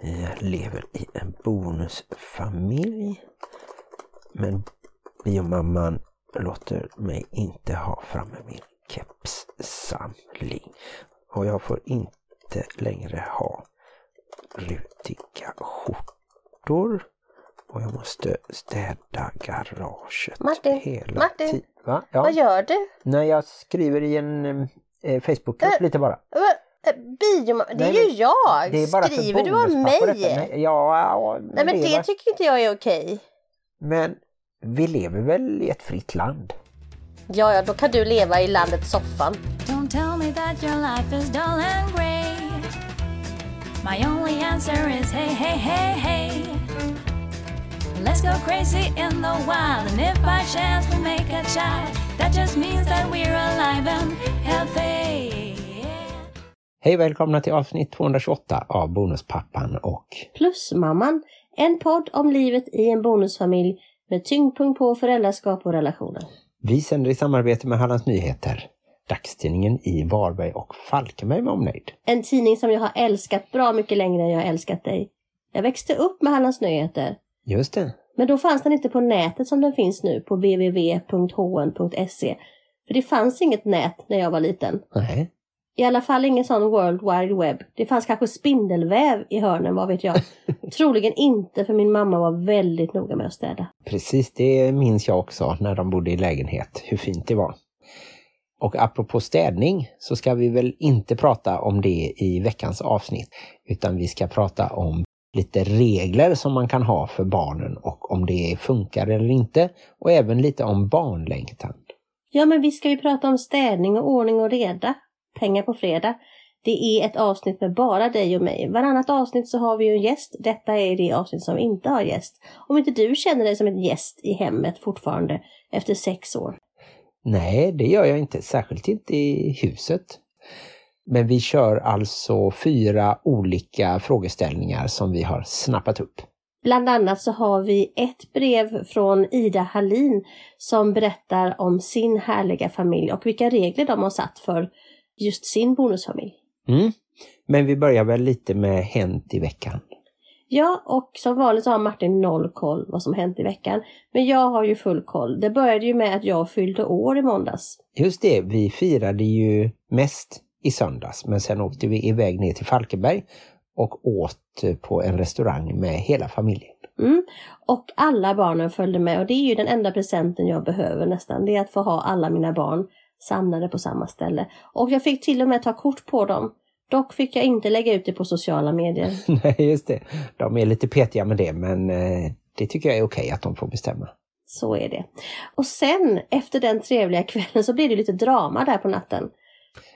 Jag lever i en bonusfamilj. Men biomamman låter mig inte ha framme min kepssamling. Och jag får inte längre ha rutiga skjortor. Och jag måste städa garaget Martin, hela Martin. tiden. Va? Ja. Vad gör du? Nej, jag skriver i en eh, Facebookgrupp Äh, lite bara. Äh, Biomamma, det är ju jag! Det är bara Skriver du om mig? Nej, ja, ja, Nej men det var- tycker inte jag är okej. Men vi lever väl i ett fritt land? Ja, ja, då kan du leva i landet soffan. Don't tell me that your life is dull and grey. My only answer is hey, hey, hey, hey. Let's go crazy in the wild, and if by chance we make a child, that just means that we're alive and healthy. Hej välkomna till avsnitt 228 av Bonuspappan och Plusmamman, en podd om livet i en bonusfamilj med tyngdpunkt på föräldraskap och relationer. vi sänder i samarbete med Hallands Nyheter, dagstidningen i Varberg och Falkenberg med omnejd. En tidning som jag har älskat bra mycket längre än jag har älskat dig. Jag växte upp med Hallands Nyheter. Just det. Men då fanns den inte på nätet som den finns nu på www.hn.se. För det fanns inget nät när jag var liten. Nej. I alla fall ingen sån World Wide Web. Det fanns kanske spindelväv i hörnen, vad vet jag. Troligen inte, för min mamma var väldigt noga med att städa. Precis, det minns jag också när de bodde i lägenhet, hur fint det var. Och apropå städning så ska vi väl inte prata om det i veckans avsnitt, utan vi ska prata om lite regler som man kan ha för barnen och om det funkar eller inte och även lite om barnlängtan. Ja, men visst ska vi prata om städning och ordning och reda. Pengar på fredag. Det är ett avsnitt med bara dig och mig. Varannat avsnitt så har vi ju en gäst. Detta är det avsnitt som inte har gäst. Om inte du känner dig som en gäst i hemmet fortfarande efter sex år. Nej, det gör jag inte, särskilt inte i huset. Men vi kör alltså fyra olika frågeställningar som vi har snappat upp. Bland annat så har vi ett brev från Ida Hallin som berättar om sin härliga familj och vilka regler de har satt för just sin bonusfamilj. Mm. Men vi börjar väl lite med Hänt i veckan. Ja, och som vanligt så har Martin noll koll vad som hänt i veckan. Men jag har ju full koll. Det började ju med att jag fyllde år i måndags. Just det, vi firade ju mest i söndags men sen åkte vi iväg ner till Falkenberg och åt på en restaurang med hela familjen. Mm. Och alla barnen följde med och det är ju den enda presenten jag behöver nästan. Det är att få ha alla mina barn samlade på samma ställe. Och jag fick till och med ta kort på dem. Dock fick jag inte lägga ut det på sociala medier. Nej, just det. De är lite petiga med det men eh, det tycker jag är okej att de får bestämma. Så är det. Och sen efter den trevliga kvällen så blev det lite drama där på natten.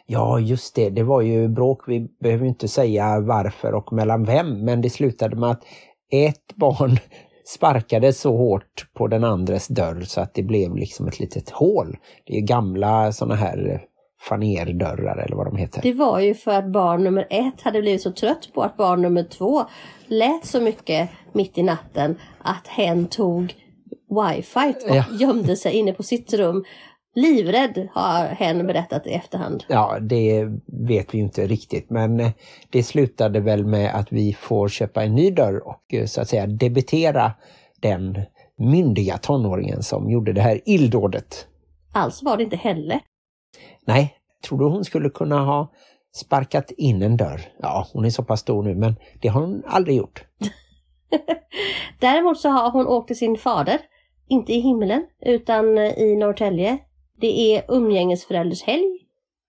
Ja, just det. Det var ju bråk. Vi behöver inte säga varför och mellan vem, men det slutade med att ett barn sparkade så hårt på den andres dörr så att det blev liksom ett litet hål. Det är gamla sådana här fanerdörrar eller vad de heter. Det var ju för att barn nummer ett hade blivit så trött på att barn nummer två lät så mycket mitt i natten att hen tog wifi och Ja. gömde sig inne på sitt rum. Livrädd har hen berättat i efterhand. Ja, det vet vi inte riktigt, men eh, det slutade väl med att vi får köpa en ny dörr och eh, så att säga debitera den myndiga tonåringen som gjorde det här illdådet. Alltså var det inte heller. Nej, tror du hon skulle kunna ha sparkat in en dörr? Ja, hon är så pass stor nu, men det har hon aldrig gjort. Däremot så har hon åkt till sin fader. Inte i himlen utan i Norrtälje. Det är umgängesförälders helg.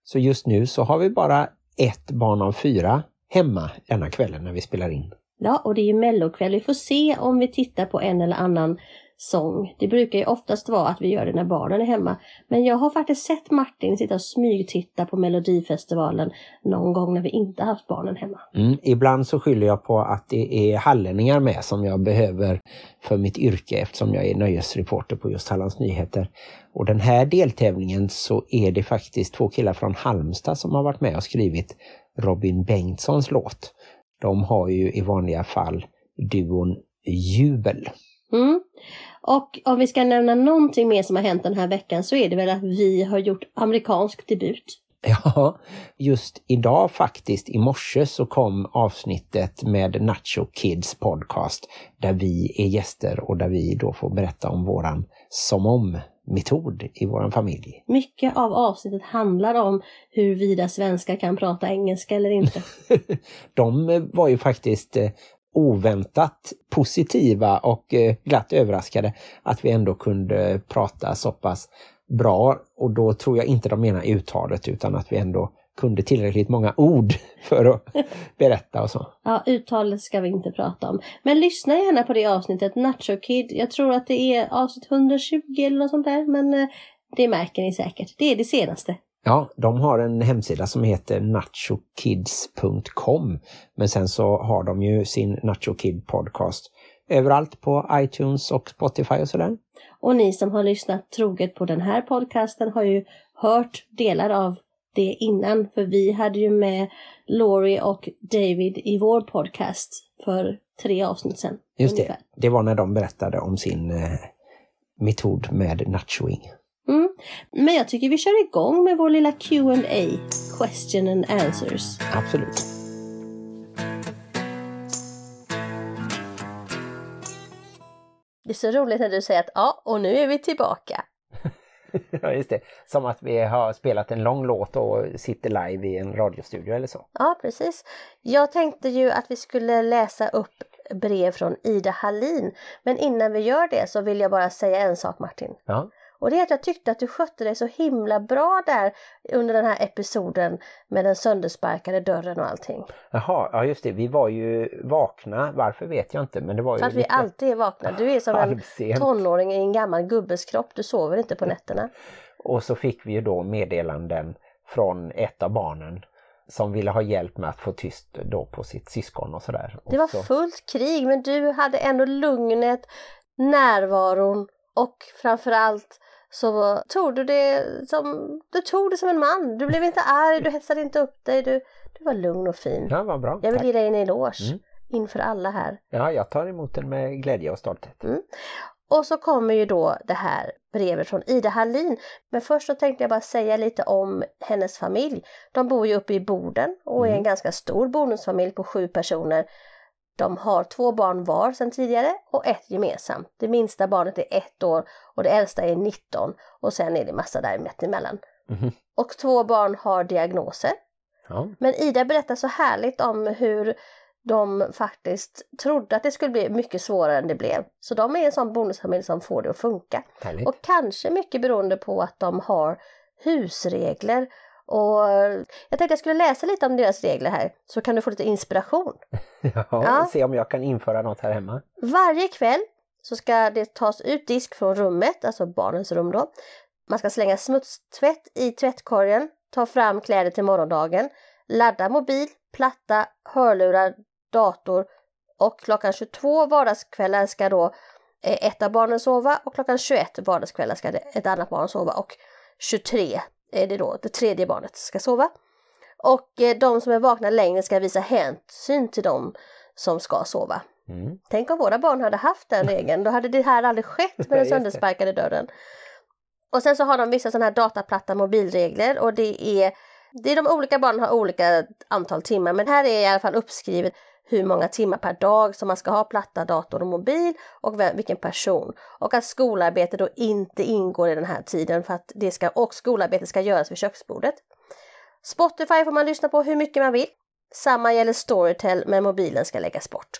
Så just nu så har vi bara ett barn av fyra hemma denna kvällen när vi spelar in. Ja, och det är ju mellokväll. Vi får se om vi tittar på en eller annan sång. Det brukar ju oftast vara att vi gör det när barnen är hemma. Men jag har faktiskt sett Martin sitta och smygtitta på Melodifestivalen någon gång när vi inte haft barnen hemma. Mm, ibland så skyller jag på att det är hallänningar med som jag behöver för mitt yrke eftersom jag är nöjesreporter på just Hallands Nyheter. Och den här deltävlingen så är det faktiskt två killar från Halmstad som har varit med och skrivit Robin Bengtssons låt. De har ju i vanliga fall duon Jubel. Mm. Och om vi ska nämna någonting mer som har hänt den här veckan så är det väl att vi har gjort amerikansk debut. Ja, just idag faktiskt, i morse så kom avsnittet med Nacho Kids podcast där vi är gäster och där vi då får berätta om våran som om-metod i våran familj. Mycket av avsnittet handlar om huruvida svenskar kan prata engelska eller inte. De var ju faktiskt eh, oväntat positiva och eh, glatt överraskade att vi ändå kunde prata så pass bra och då tror jag inte de menar uttalet utan att vi ändå kunde tillräckligt många ord för att berätta och så. Ja, uttalet ska vi inte prata om. Men lyssna gärna på det avsnittet, Nacho Kid. Jag tror att det är avsnitt 120 eller något sånt där, men eh, det märker ni säkert. Det är det senaste. Ja, de har en hemsida som heter nachokids.com men sen så har de ju sin Nacho Kid podcast överallt på iTunes och Spotify och sådär. Och ni som har lyssnat troget på den här podcasten har ju hört delar av det innan, för vi hade ju med Laurie och David i vår podcast för tre avsnitt sedan. Just ungefär. det, det var när de berättade om sin eh, metod med nachoing. Mm. Men jag tycker vi kör igång med vår lilla Q&A Question and Answers. Absolut. Det är så roligt när du säger att ja, och nu är vi tillbaka. Ja, just det. Som att vi har spelat en lång låt och sitter live i en radiostudio eller så. Ja, precis. Jag tänkte ju att vi skulle läsa upp brev från Ida Hallin. Men innan vi gör det så vill jag bara säga en sak Martin. Ja, Och det är att jag tyckte att du skötte dig så himla bra där under den här episoden med den söndersparkade dörren och allting. Jaha, ja just det. Vi var ju vakna. Varför vet jag inte, men det var ju För att vi lite alltid är vakna. Du är som en halvsent. tonåring i en gammal gubbes kropp. Du sover inte på nätterna. Och så fick vi ju då meddelanden från ett av barnen som ville ha hjälp med att få tyst då på sitt syskon och sådär. Det var fullt krig men du hade ändå lugnet, närvaron och framförallt så tog du det som, du tog det som en man. Du blev inte arg, du hetsade inte upp dig, du, du var lugn och fin. Ja, vad bra. Jag vill Tack. ge dig en eloge Mm. inför alla här. Ja, jag tar emot den med glädje och stolthet. Och så kommer ju då det här brevet från Ida Hallin. Men först så tänkte jag bara säga lite om hennes familj. De bor ju uppe i Boden och är en Mm. ganska stor bonusfamilj på sju personer. De har två barn var sedan tidigare och ett gemensamt. Det minsta barnet är ett år och det äldsta är 19 och sen är det massa där mitt emellan. Mhm. Och två barn har diagnoser. Ja. Men Ida berättar så härligt om hur de faktiskt trodde att det skulle bli mycket svårare än det blev. Så de är en sån bonusfamilj som får det att funka. Härligt. Och kanske mycket beroende på att de har husregler. Och jag tänkte jag skulle läsa lite om deras regler här så kan du få lite inspiration. Ja, Ja. Se om jag kan införa något här hemma. Varje kväll så ska det tas ut disk från rummet, alltså barnens rum då. Man ska slänga smutstvätt i tvättkorgen, ta fram kläder till morgondagen, ladda mobil, platta, hörlurar, dator och klockan 22 vardagskvällar ska då eh, ett av barnen sova och klockan 21 vardagskvällar ska ett annat barn sova och 23 är det då det tredje barnet ska sova. Och eh, de som är vakna längre ska visa hänsyn till dem som ska sova. Mm. Tänk om våra barn hade haft den regeln, då hade det här aldrig skett med den söndersparkade dörren. Och sen så har de vissa sådana här dataplatta mobilregler och det är, det är de olika barnen har olika antal timmar men här är i alla fall uppskrivet hur många timmar per dag som man ska ha platta, dator och mobil och vem, vilken person. Och att skolarbete då inte ingår i den här tiden för att det ska, och skolarbete ska göras vid köksbordet. Spotify får man lyssna på hur mycket man vill. Samma gäller Storytel men mobilen ska läggas bort.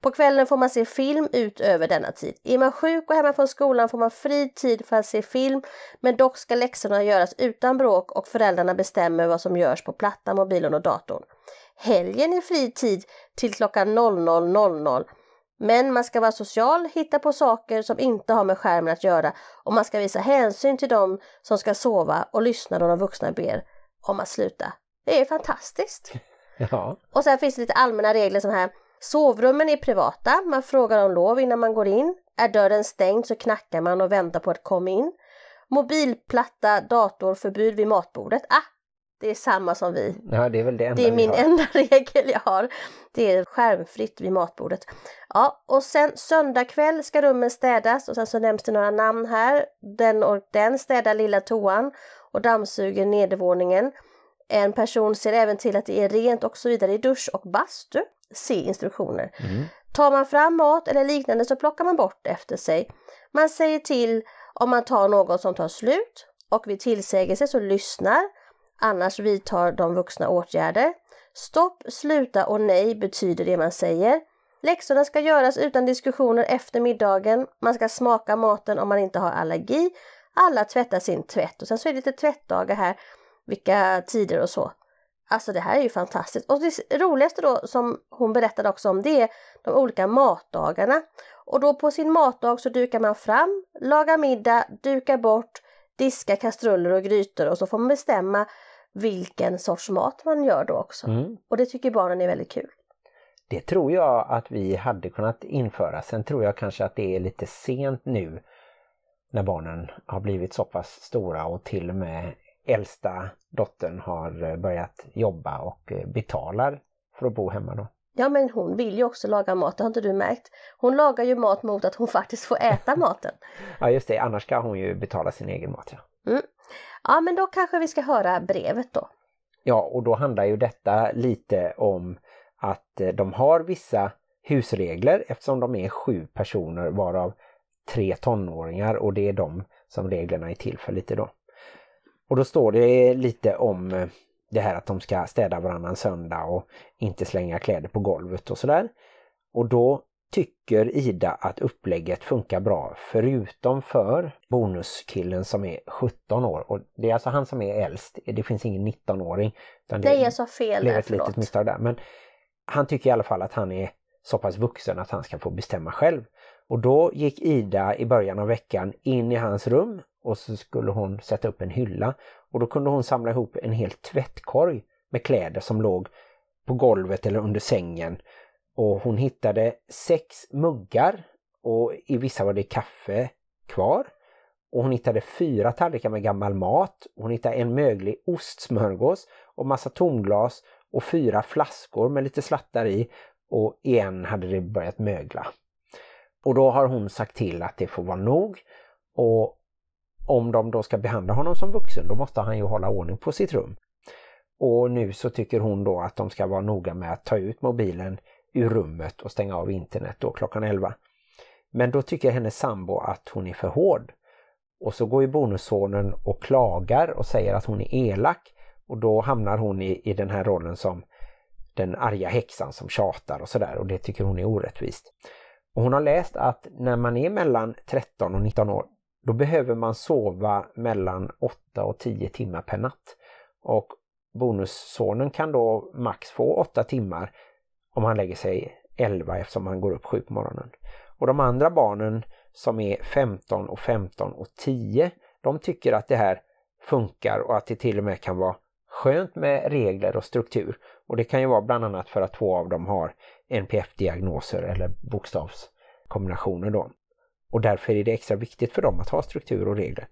På kvällen får man se film utöver denna tid. Är man sjuk och hemma från skolan får man fri tid för att se film men dock ska läxorna göras utan bråk och föräldrarna bestämmer vad som görs på platta, mobilen och datorn. Helgen är fri tid till klockan 00.00 men man ska vara social, hitta på saker som inte har med skärmen att göra och man ska visa hänsyn till dem som ska sova och lyssna då de vuxna ber om att sluta. Det är fantastiskt! Ja. Och sen finns det lite allmänna regler som här. Sovrummen är privata, man frågar om lov innan man går in. Är dörren stängd så knackar man och väntar på att komma in. Mobilplatta, datorförbud vid matbordet. Ah, det är samma som vi. ja, det är väl det enda Det är min enda regel jag har. Det är skärmfritt vid matbordet. Ja, och sen söndag kväll ska rummen städas och sen så nämns det några namn här. Den och den städar lilla toan och dammsuger nedervåningen. En person ser även till att det är rent och så vidare i dusch och bastu. Se instruktioner. Mm. Tar man fram mat eller liknande så plockar man bort efter sig. Man säger till om man tar något som tar slut och vid tillsägelse så lyssnar. Annars vidtar de vuxna åtgärder. Stopp, sluta och nej betyder det man säger. Läxorna ska göras utan diskussioner efter middagen. Man ska smaka maten om man inte har allergi. Alla tvättar sin tvätt och sen så är det lite tvättdagar här, vilka tider och så. Alltså det här är ju fantastiskt. Och det roligaste då som hon berättade också om det är de olika matdagarna. Och då på sin matdag så dukar man fram, lagar middag, dukar bort, diskar kastruller och grytor och så får man bestämma vilken sorts mat man gör då också. Mm. Och det tycker barnen är väldigt kul. Det tror jag att vi hade kunnat införa. Sen tror jag kanske att det är lite sent nu när barnen har blivit så pass stora och till och med äldsta dottern har börjat jobba och betalar för att bo hemma då. Ja men hon vill ju också laga mat, det har inte du märkt? Hon lagar ju mat mot att hon faktiskt får äta maten. Ja just det, annars ska hon ju betala sin egen mat. Ja, Mm. Ja men då kanske vi ska höra brevet då. ja och då handlar ju detta lite om att eh, de har vissa husregler eftersom de är sju personer varav tre tonåringar och det är de som reglerna är till för lite då. Och då står det lite om eh, det här att de ska städa varannan söndag och inte slänga kläder på golvet och sådär. Och då tycker Ida att upplägget funkar bra förutom för bonuskillen som är 17 år. Och det är alltså han som är äldst, det finns ingen 19-åring. utan Nej jag sa fel där, ett litet misstag där. Men han tycker i alla fall att han är så pass vuxen att han ska få bestämma själv. Och då gick Ida i början av veckan in i hans rum och så skulle hon sätta upp en hylla. Och då kunde hon samla ihop en hel tvättkorg med kläder som låg på golvet eller under sängen. Och hon hittade sex muggar och i vissa var det kaffe kvar. Och hon hittade fyra tallrikar med gammal mat. Hon hittade en möglig ostsmörgås och massa tomglas och fyra flaskor med lite slattar i och igen hade det börjat mögla. Och då har hon sagt till att det får vara nog och om de då ska behandla honom som vuxen då måste han ju hålla ordning på sitt rum. Och nu så tycker hon då att de ska vara noga med att ta ut mobilen ur rummet och stänga av internet då klockan 11. Men då tycker hennes sambo att hon är för hård. Och så går ju bonussonen och klagar och säger att hon är elak och då hamnar hon i, i den här rollen som den arga häxan som tjatar och sådär och det tycker hon är orättvist. Och hon har läst att när man är mellan 13 och 19 år då behöver man sova mellan 8 och 10 timmar per natt. Och bonussonen kan då max få 8 timmar om han lägger sig 11 eftersom han går upp 7 på morgonen. Och de andra barnen som är 15 och 15 och 10 de tycker att det här funkar och att det till och med kan vara skönt med regler och struktur. Och det kan ju vara bland annat för att två av dem har NPF-diagnoser eller bokstavskombinationer då. Och därför är det extra viktigt för dem att ha struktur och regler.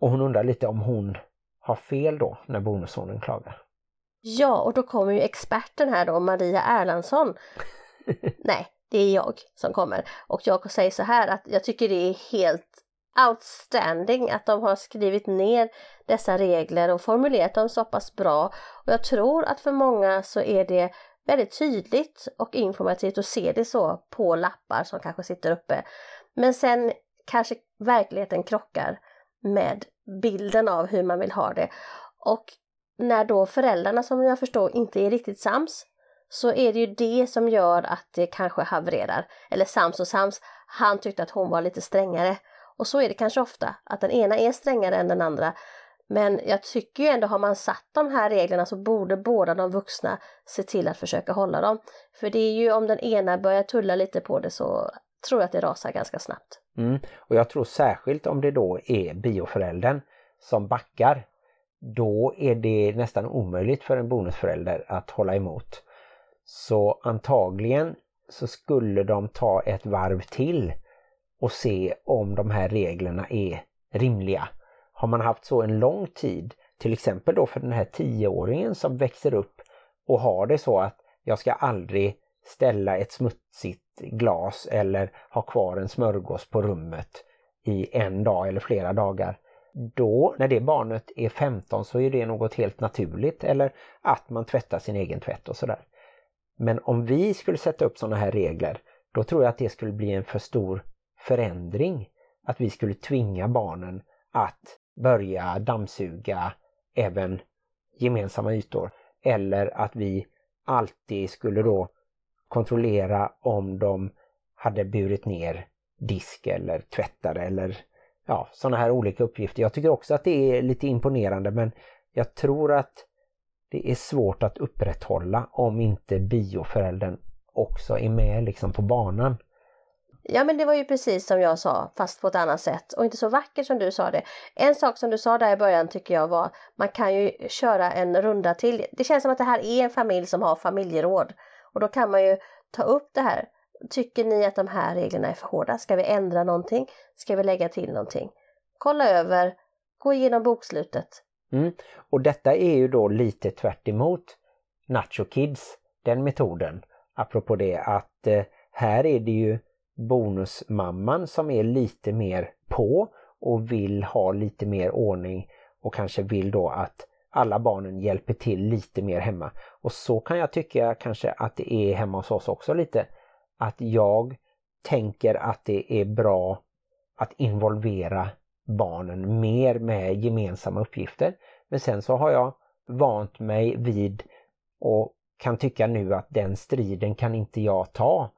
Och hon undrar lite om hon har fel då när bonussonen klagar. Ja, och då kommer ju experten här då, Maria Erlandsson. Nej, det är jag som kommer. Och jag säger så här att jag tycker det är helt outstanding att de har skrivit ner dessa regler och formulerat dem så pass bra. Och jag tror att för många så är det väldigt tydligt och informativt att se det så på lappar som kanske sitter uppe. Men sen kanske verkligheten krockar med bilden av hur man vill ha det. Och när då föräldrarna som jag förstår inte är riktigt sams så är det ju det som gör att det kanske havererar. Eller sams och sams, han tyckte att hon var lite strängare. Och så är det kanske ofta, att den ena är strängare än den andra. Men jag tycker ju ändå, har man satt de här reglerna så borde båda de vuxna se till att försöka hålla dem. För det är ju om den ena börjar tulla lite på det så tror jag att det rasar ganska snabbt. Mm. Och jag tror särskilt om det då är bioföräldern som backar. Då är det nästan omöjligt för en bonusförälder att hålla emot. Så antagligen så skulle de ta ett varv till och se om de här reglerna är rimliga. Har man haft så en lång tid, till exempel då för den här tioåringen som växer upp och har det så att jag ska aldrig ställa ett smutsigt glas eller ha kvar en smörgås på rummet i en dag eller flera dagar då när det barnet är 15 så är det något helt naturligt eller att man tvättar sin egen tvätt och sådär. Men om vi skulle sätta upp sådana här regler då tror jag att det skulle bli en för stor förändring. Att vi skulle tvinga barnen att börja dammsuga även gemensamma ytor. Eller att vi alltid skulle då kontrollera om de hade burit ner disk eller tvättade eller ja, sådana här olika uppgifter. Jag tycker också att det är lite imponerande men jag tror att det är svårt att upprätthålla om inte bioföräldern också är med liksom på banan. Ja men det var ju precis som jag sa fast på ett annat sätt och inte så vackert som du sa det. En sak som du sa där i början tycker jag var man kan ju köra en runda till. Det känns som att det här är en familj som har familjeråd och då kan man ju ta upp det här. Tycker ni att de här reglerna är för hårda? Ska vi ändra någonting? Ska vi lägga till någonting? Kolla över, gå igenom bokslutet. Mm. Och detta är ju då lite tvärt emot Nacho Kids, den metoden. Apropå det att eh, här är det ju bonusmamman som är lite mer på och vill ha lite mer ordning och kanske vill då att alla barnen hjälper till lite mer hemma. Och så kan jag tycka kanske att det är hemma hos oss också lite. Att jag tänker att det är bra att involvera barnen mer med gemensamma uppgifter. Men sen så har jag vant mig vid och kan tycka nu att den striden kan inte jag ta.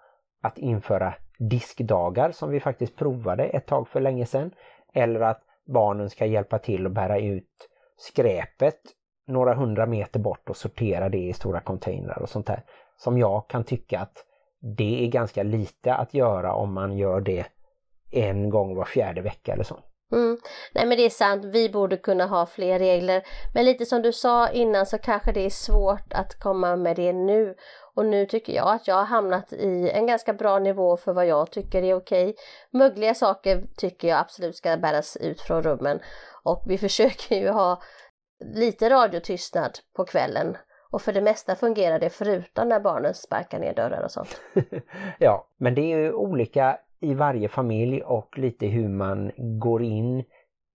Att införa diskdagar som vi faktiskt provade ett tag för länge sedan. Eller att barnen ska hjälpa till att bära ut skräpet några hundra meter bort och sortera det i stora containrar och sånt där. Som jag kan tycka att det är ganska lite att göra om man gör det en gång var fjärde vecka eller så. Mm. Nej men det är sant, vi borde kunna ha fler regler. Men lite som du sa innan så kanske det är svårt att komma med det nu. Och nu tycker jag att jag har hamnat i en ganska bra nivå för vad jag tycker är okej. Mögliga saker tycker jag absolut ska bäras ut från rummen. Och vi försöker ju ha lite radiotystnad på kvällen. Och för det mesta fungerar det förutom när barnen sparkar ner dörrar och sånt. ja, men det är ju olika i varje familj och lite hur man går in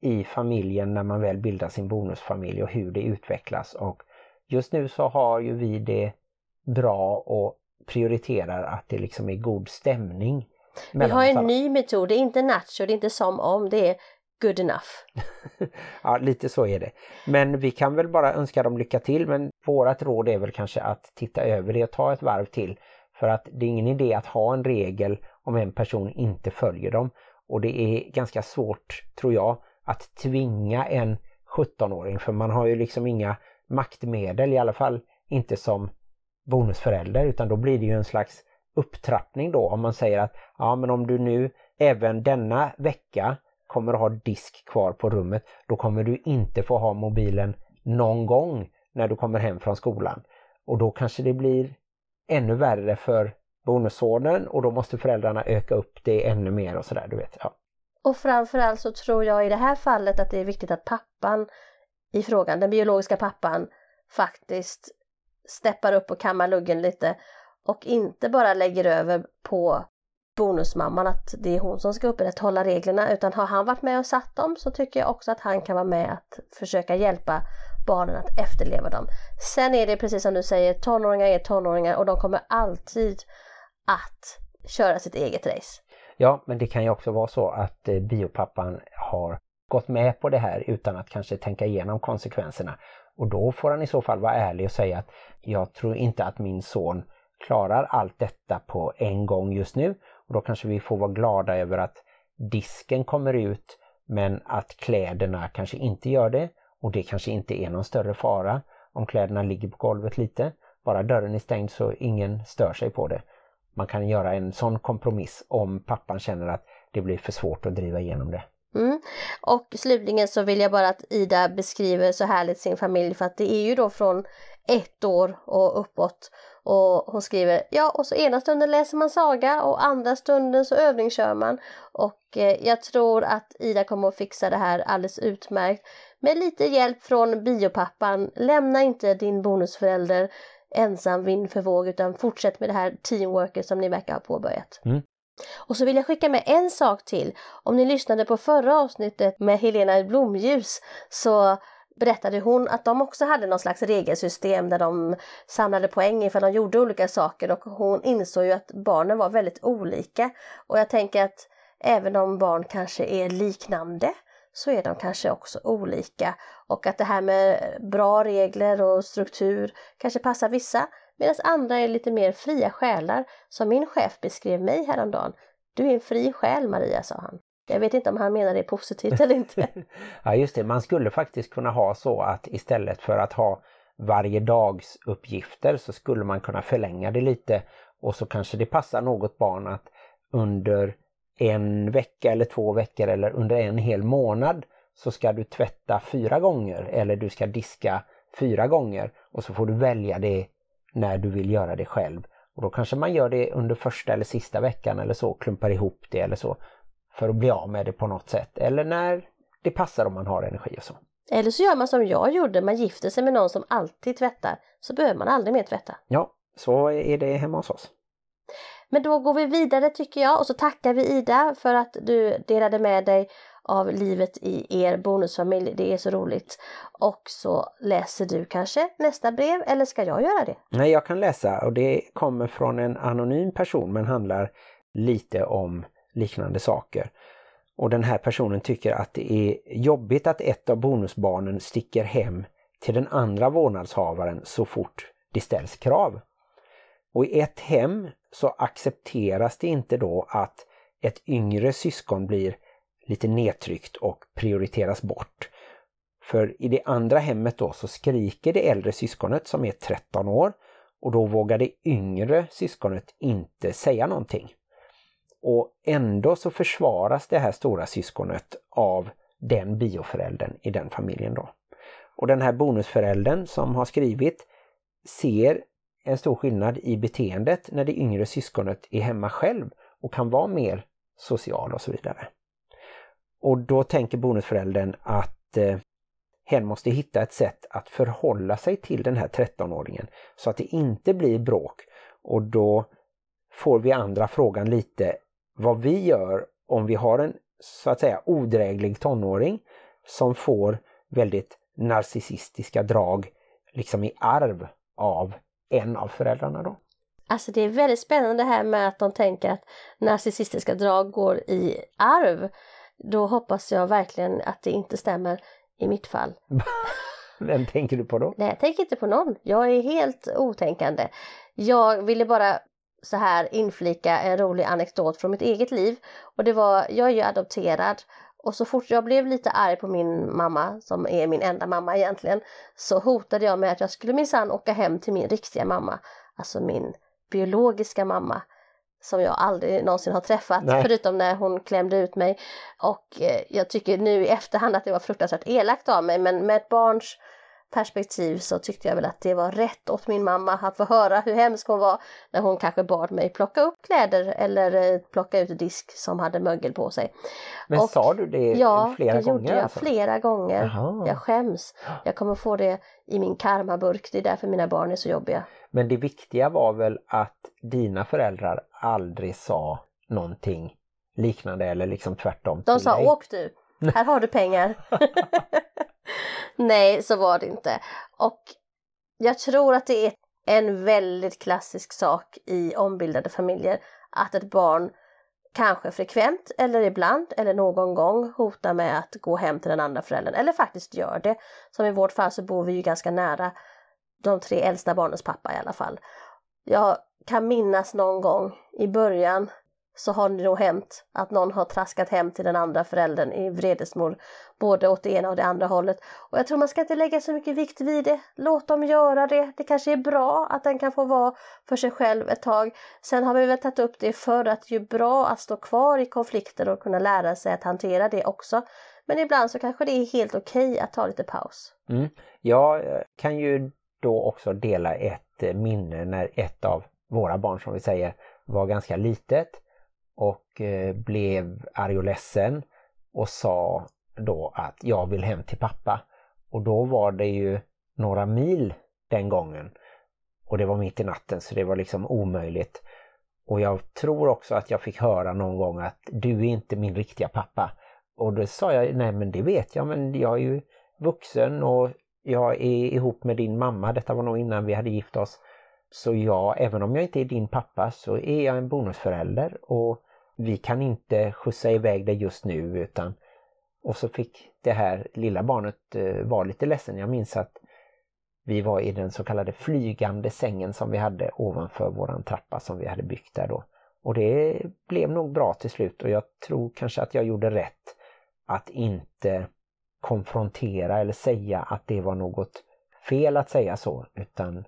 i familjen när man väl bildar sin bonusfamilj och hur det utvecklas. Och just nu så har ju vi det bra och prioriterar att det liksom är god stämning. Vi har en ny metod, det är inte nacho, det är inte som om, det är good enough. ja, lite så är det. Men vi kan väl bara önska dem lycka till, men vårat råd är väl kanske att titta över det och ta ett varv till. För att det är ingen idé att ha en regel om en person inte följer dem. Och det är ganska svårt, tror jag, att tvinga en 17-åring för man har ju liksom inga maktmedel, i alla fall inte som bonusförälder utan då blir det ju en slags upptrappning då om man säger att ja men om du nu även denna vecka kommer att ha disk kvar på rummet då kommer du inte få ha mobilen någon gång när du kommer hem från skolan. Och då kanske det blir ännu värre för bonussonen och då måste föräldrarna öka upp det ännu mer och sådär, du vet. Ja. Och framförallt så tror jag i det här fallet att det är viktigt att pappan i frågan, den biologiska pappan, faktiskt steppar upp och kammar luggen lite och inte bara lägger över på bonusmamman att det är hon som ska upprätthålla reglerna utan har han varit med och satt dem så tycker jag också att han kan vara med att försöka hjälpa barnen att efterleva dem. Sen är det precis som du säger, tonåringar är tonåringar och de kommer alltid att köra sitt eget race. Ja, men det kan ju också vara så att eh, biopappan har gått med på det här utan att kanske tänka igenom konsekvenserna. Och då får han i så fall vara ärlig och säga att jag tror inte att min son klarar allt detta på en gång just nu. Och Då kanske vi får vara glada över att disken kommer ut men att kläderna kanske inte gör det. Och det kanske inte är någon större fara om kläderna ligger på golvet lite. Bara dörren är stängd så ingen stör sig på det. Man kan göra en sån kompromiss om pappan känner att det blir för svårt att driva igenom det. Mm. Och slutligen så vill jag bara att Ida beskriver så härligt sin familj för att det är ju då från ett år och uppåt. Och hon skriver, ja och så ena stunden läser man saga och andra stunden så övningskör man. Och eh, jag tror att Ida kommer att fixa det här alldeles utmärkt. Med lite hjälp från biopappan, lämna inte din bonusförälder ensam vind för våg utan fortsätt med det här teamworket som ni verkar ha påbörjat. Mm. Och så vill jag skicka med en sak till. Om ni lyssnade på förra avsnittet med Helena Blomljus så berättade hon att de också hade någon slags regelsystem där de samlade poäng ifall de gjorde olika saker och hon insåg ju att barnen var väldigt olika. Och jag tänker att även om barn kanske är liknande så är de kanske också olika och att det här med bra regler och struktur kanske passar vissa medan andra är lite mer fria själar som min chef beskrev mig häromdagen. Du är en fri själ Maria, sa han. Jag vet inte om han menar det positivt eller inte. ja just det, man skulle faktiskt kunna ha så att istället för att ha varje dags uppgifter så skulle man kunna förlänga det lite och så kanske det passar något barn att under en vecka eller två veckor eller under en hel månad så ska du tvätta fyra gånger eller du ska diska fyra gånger och så får du välja det när du vill göra det själv. Och då kanske man gör det under första eller sista veckan eller så, klumpar ihop det eller så för att bli av med det på något sätt. Eller när det passar om man har energi och så. Eller så gör man som jag gjorde, man gifter sig med någon som alltid tvättar, så behöver man aldrig mer tvätta. Ja, så är det hemma hos oss. Men då går vi vidare tycker jag och så tackar vi Ida för att du delade med dig av livet i er bonusfamilj. Det är så roligt. Och så läser du kanske nästa brev eller ska jag göra det? Nej, jag kan läsa och det kommer från en anonym person men handlar lite om liknande saker. Och den här personen tycker att det är jobbigt att ett av bonusbarnen sticker hem till den andra vårdnadshavaren så fort det ställs krav. Och i ett hem så accepteras det inte då att ett yngre syskon blir lite nedtryckt och prioriteras bort. För i det andra hemmet då så skriker det äldre syskonet som är 13 år och då vågar det yngre syskonet inte säga någonting. Och ändå så försvaras det här stora syskonet av den bioföräldern i den familjen då. Och den här bonusföräldern som har skrivit ser en stor skillnad i beteendet när det yngre syskonet är hemma själv och kan vara mer social och så vidare. Och då tänker bonusföräldern att eh, hen måste hitta ett sätt att förhålla sig till den här 13-åringen så att det inte blir bråk. Och då får vi andra frågan lite vad vi gör om vi har en så att säga odräglig tonåring som får väldigt narcissistiska drag liksom i arv av en av föräldrarna då. Alltså det är väldigt spännande det här med att de tänker att narcissistiska drag går i arv. Då hoppas jag verkligen att det inte stämmer i mitt fall. Vem tänker du på då? Nej, jag tänker inte på någon. Jag är helt otänkande. Jag ville bara så här inflika en rolig anekdot från mitt eget liv. Och det var, jag är ju adopterad och så fort jag blev lite arg på min mamma, som är min enda mamma egentligen, så hotade jag med att jag skulle minsann åka hem till min riktiga mamma, alltså min biologiska mamma som jag aldrig någonsin har träffat Nej. förutom när hon klämde ut mig. Och eh, jag tycker nu i efterhand att det var fruktansvärt elakt av mig men med ett barns perspektiv så tyckte jag väl att det var rätt åt min mamma att få höra hur hemsk hon var när hon kanske bad mig plocka upp kläder eller eh, plocka ut disk som hade mögel på sig. Men och, sa du det ja, flera gånger? Ja, det gjorde jag alltså? flera gånger. Aha. Jag skäms. Jag kommer få det i min karmaburk, det är därför mina barn är så jobbiga. Men det viktiga var väl att dina föräldrar aldrig sa någonting liknande eller liksom tvärtom? De sa dig. åk du, här har du pengar. Nej, så var det inte. Och jag tror att det är en väldigt klassisk sak i ombildade familjer att ett barn kanske frekvent eller ibland eller någon gång hotar med att gå hem till den andra föräldern eller faktiskt gör det. Som i vårt fall så bor vi ju ganska nära de tre äldsta barnens pappa i alla fall. Jag kan minnas någon gång i början så har det nog hänt att någon har traskat hem till den andra föräldern i vredesmor, både åt det ena och det andra hållet. Och jag tror man ska inte lägga så mycket vikt vid det. Låt dem göra det. Det kanske är bra att den kan få vara för sig själv ett tag. Sen har vi väl tagit upp det för att det är bra att stå kvar i konflikter och kunna lära sig att hantera det också. Men ibland så kanske det är helt okej okay att ta lite paus. Mm. Jag eh, kan ju då också dela ett minne när ett av våra barn som vi säger var ganska litet och eh, blev arg och ledsen och sa då att jag vill hem till pappa. Och då var det ju några mil den gången. Och det var mitt i natten så det var liksom omöjligt. Och jag tror också att jag fick höra någon gång att du är inte min riktiga pappa. Och då sa jag, nej men det vet jag, men jag är ju vuxen och jag är ihop med din mamma. Detta var nog innan vi hade gift oss. Så jag, även om jag inte är din pappa så är jag en bonusförälder och vi kan inte skjutsa iväg dig just nu utan och så fick det här lilla barnet eh, vara lite ledsen. Jag minns att vi var i den så kallade flygande sängen som vi hade ovanför våran trappa som vi hade byggt där då. Och det blev nog bra till slut och jag tror kanske att jag gjorde rätt att inte konfrontera eller säga att det var något fel att säga så utan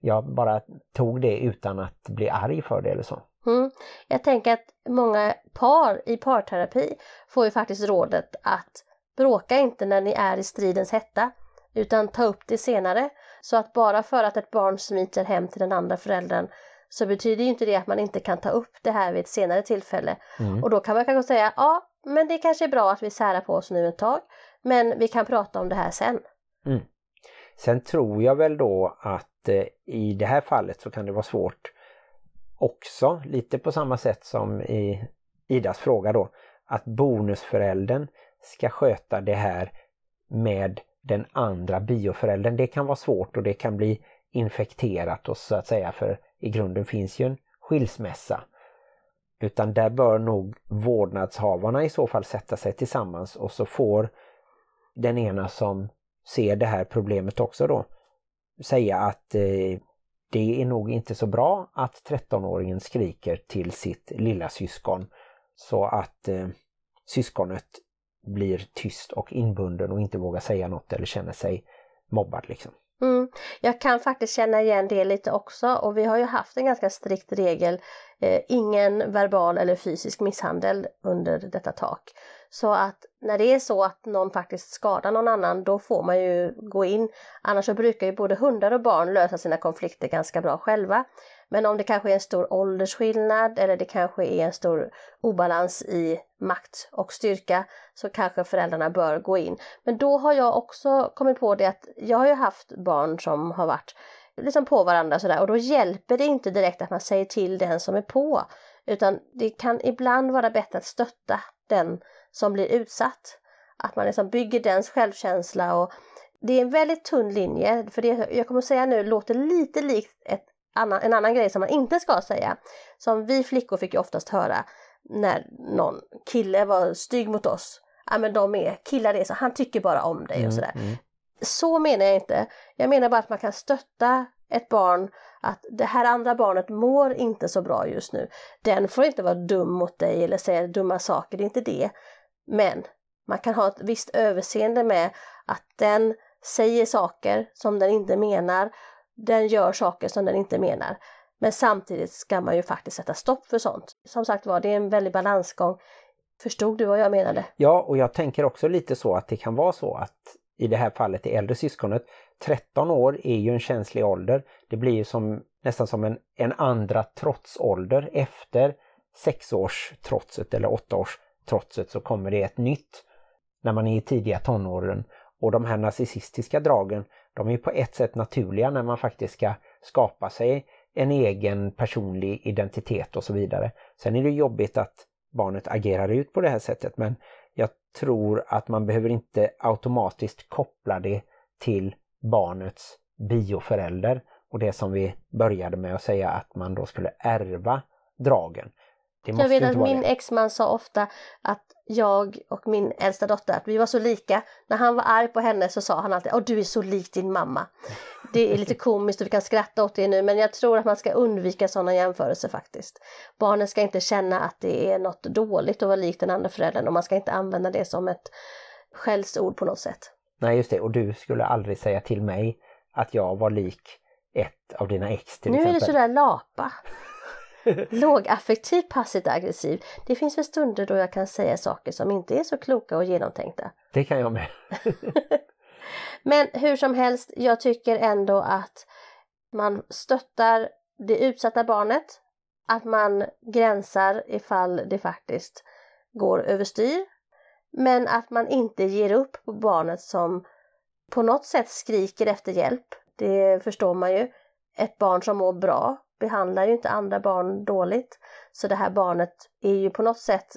jag bara tog det utan att bli arg för det eller så. Mm. Jag tänker att många par i parterapi får ju faktiskt rådet att bråka inte när ni är i stridens hetta utan ta upp det senare. Så att bara för att ett barn smiter hem till den andra föräldern så betyder ju inte det att man inte kan ta upp det här vid ett senare tillfälle. Mm. Och då kan man kanske säga, ja men det kanske är bra att vi särar på oss nu ett tag men vi kan prata om det här sen. Mm. Sen tror jag väl då att eh, i det här fallet så kan det vara svårt också, lite på samma sätt som i Idas fråga då, att bonusföräldern ska sköta det här med den andra bioföräldern. Det kan vara svårt och det kan bli infekterat och så att säga för i grunden finns ju en skilsmässa. Utan där bör nog vårdnadshavarna i så fall sätta sig tillsammans och så får den ena som ser det här problemet också då säga att eh, det är nog inte så bra att 13-åringen skriker till sitt lilla syskon så att eh, syskonet blir tyst och inbunden och inte vågar säga något eller känner sig mobbad liksom. Mm. Jag kan faktiskt känna igen det lite också och vi har ju haft en ganska strikt regel, eh, ingen verbal eller fysisk misshandel under detta tak. Så att när det är så att någon faktiskt skadar någon annan då får man ju gå in. Annars så brukar ju både hundar och barn lösa sina konflikter ganska bra själva. Men om det kanske är en stor åldersskillnad eller det kanske är en stor obalans i makt och styrka så kanske föräldrarna bör gå in. Men då har jag också kommit på det att jag har ju haft barn som har varit liksom på varandra sådär och då hjälper det inte direkt att man säger till den som är på utan det kan ibland vara bättre att stötta den som blir utsatt. Att man liksom bygger dens självkänsla och det är en väldigt tunn linje för det jag kommer att säga nu låter lite likt ett annan, en annan grej som man inte ska säga. Som vi flickor fick ju oftast höra när någon kille var stygg mot oss. Ja men de är, killar är så, han tycker bara om dig och mm, sådär. Mm. Så menar jag inte. Jag menar bara att man kan stötta ett barn att det här andra barnet mår inte så bra just nu. Den får inte vara dum mot dig eller säga dumma saker, det är inte det. Men man kan ha ett visst överseende med att den säger saker som den inte menar den gör saker som den inte menar. Men samtidigt ska man ju faktiskt sätta stopp för sånt. Som sagt var, det är en väldig balansgång. Förstod du vad jag menade? Ja, och jag tänker också lite så att det kan vara så att i det här fallet det äldre syskonet, 13 år är ju en känslig ålder. Det blir ju som, nästan som en, en andra trotsålder. Efter sexårstrotset eller åttaårstrotset så kommer det ett nytt när man är i tidiga tonåren. Och de här narcissistiska dragen de är på ett sätt naturliga när man faktiskt ska skapa sig en egen personlig identitet och så vidare. Sen är det jobbigt att barnet agerar ut på det här sättet men jag tror att man behöver inte automatiskt koppla det till barnets bioförälder och det som vi började med att säga att man då skulle ärva dragen jag vet att min exman sa ofta att jag och min äldsta dotter, att vi var så lika. När han var arg på henne så sa han alltid, åh du är så lik din mamma. Det är lite komiskt och vi kan skratta åt det nu men jag tror att man ska undvika sådana jämförelser faktiskt. Barnen ska inte känna att det är något dåligt att vara lik den andra föräldern och man ska inte använda det som ett skällsord på något sätt. Nej just det, och du skulle aldrig säga till mig att jag var lik ett av dina ex till nu exempel. Nu är du sådär lapa. Lågaffektiv passivt aggressiv. Det finns väl stunder då jag kan säga saker som inte är så kloka och genomtänkta. Det kan jag med. Men hur som helst, jag tycker ändå att man stöttar det utsatta barnet. Att man gränsar ifall det faktiskt går överstyr. Men att man inte ger upp på barnet som på något sätt skriker efter hjälp. Det förstår man ju. Ett barn som mår bra behandlar ju inte andra barn dåligt. Så det här barnet är ju på något sätt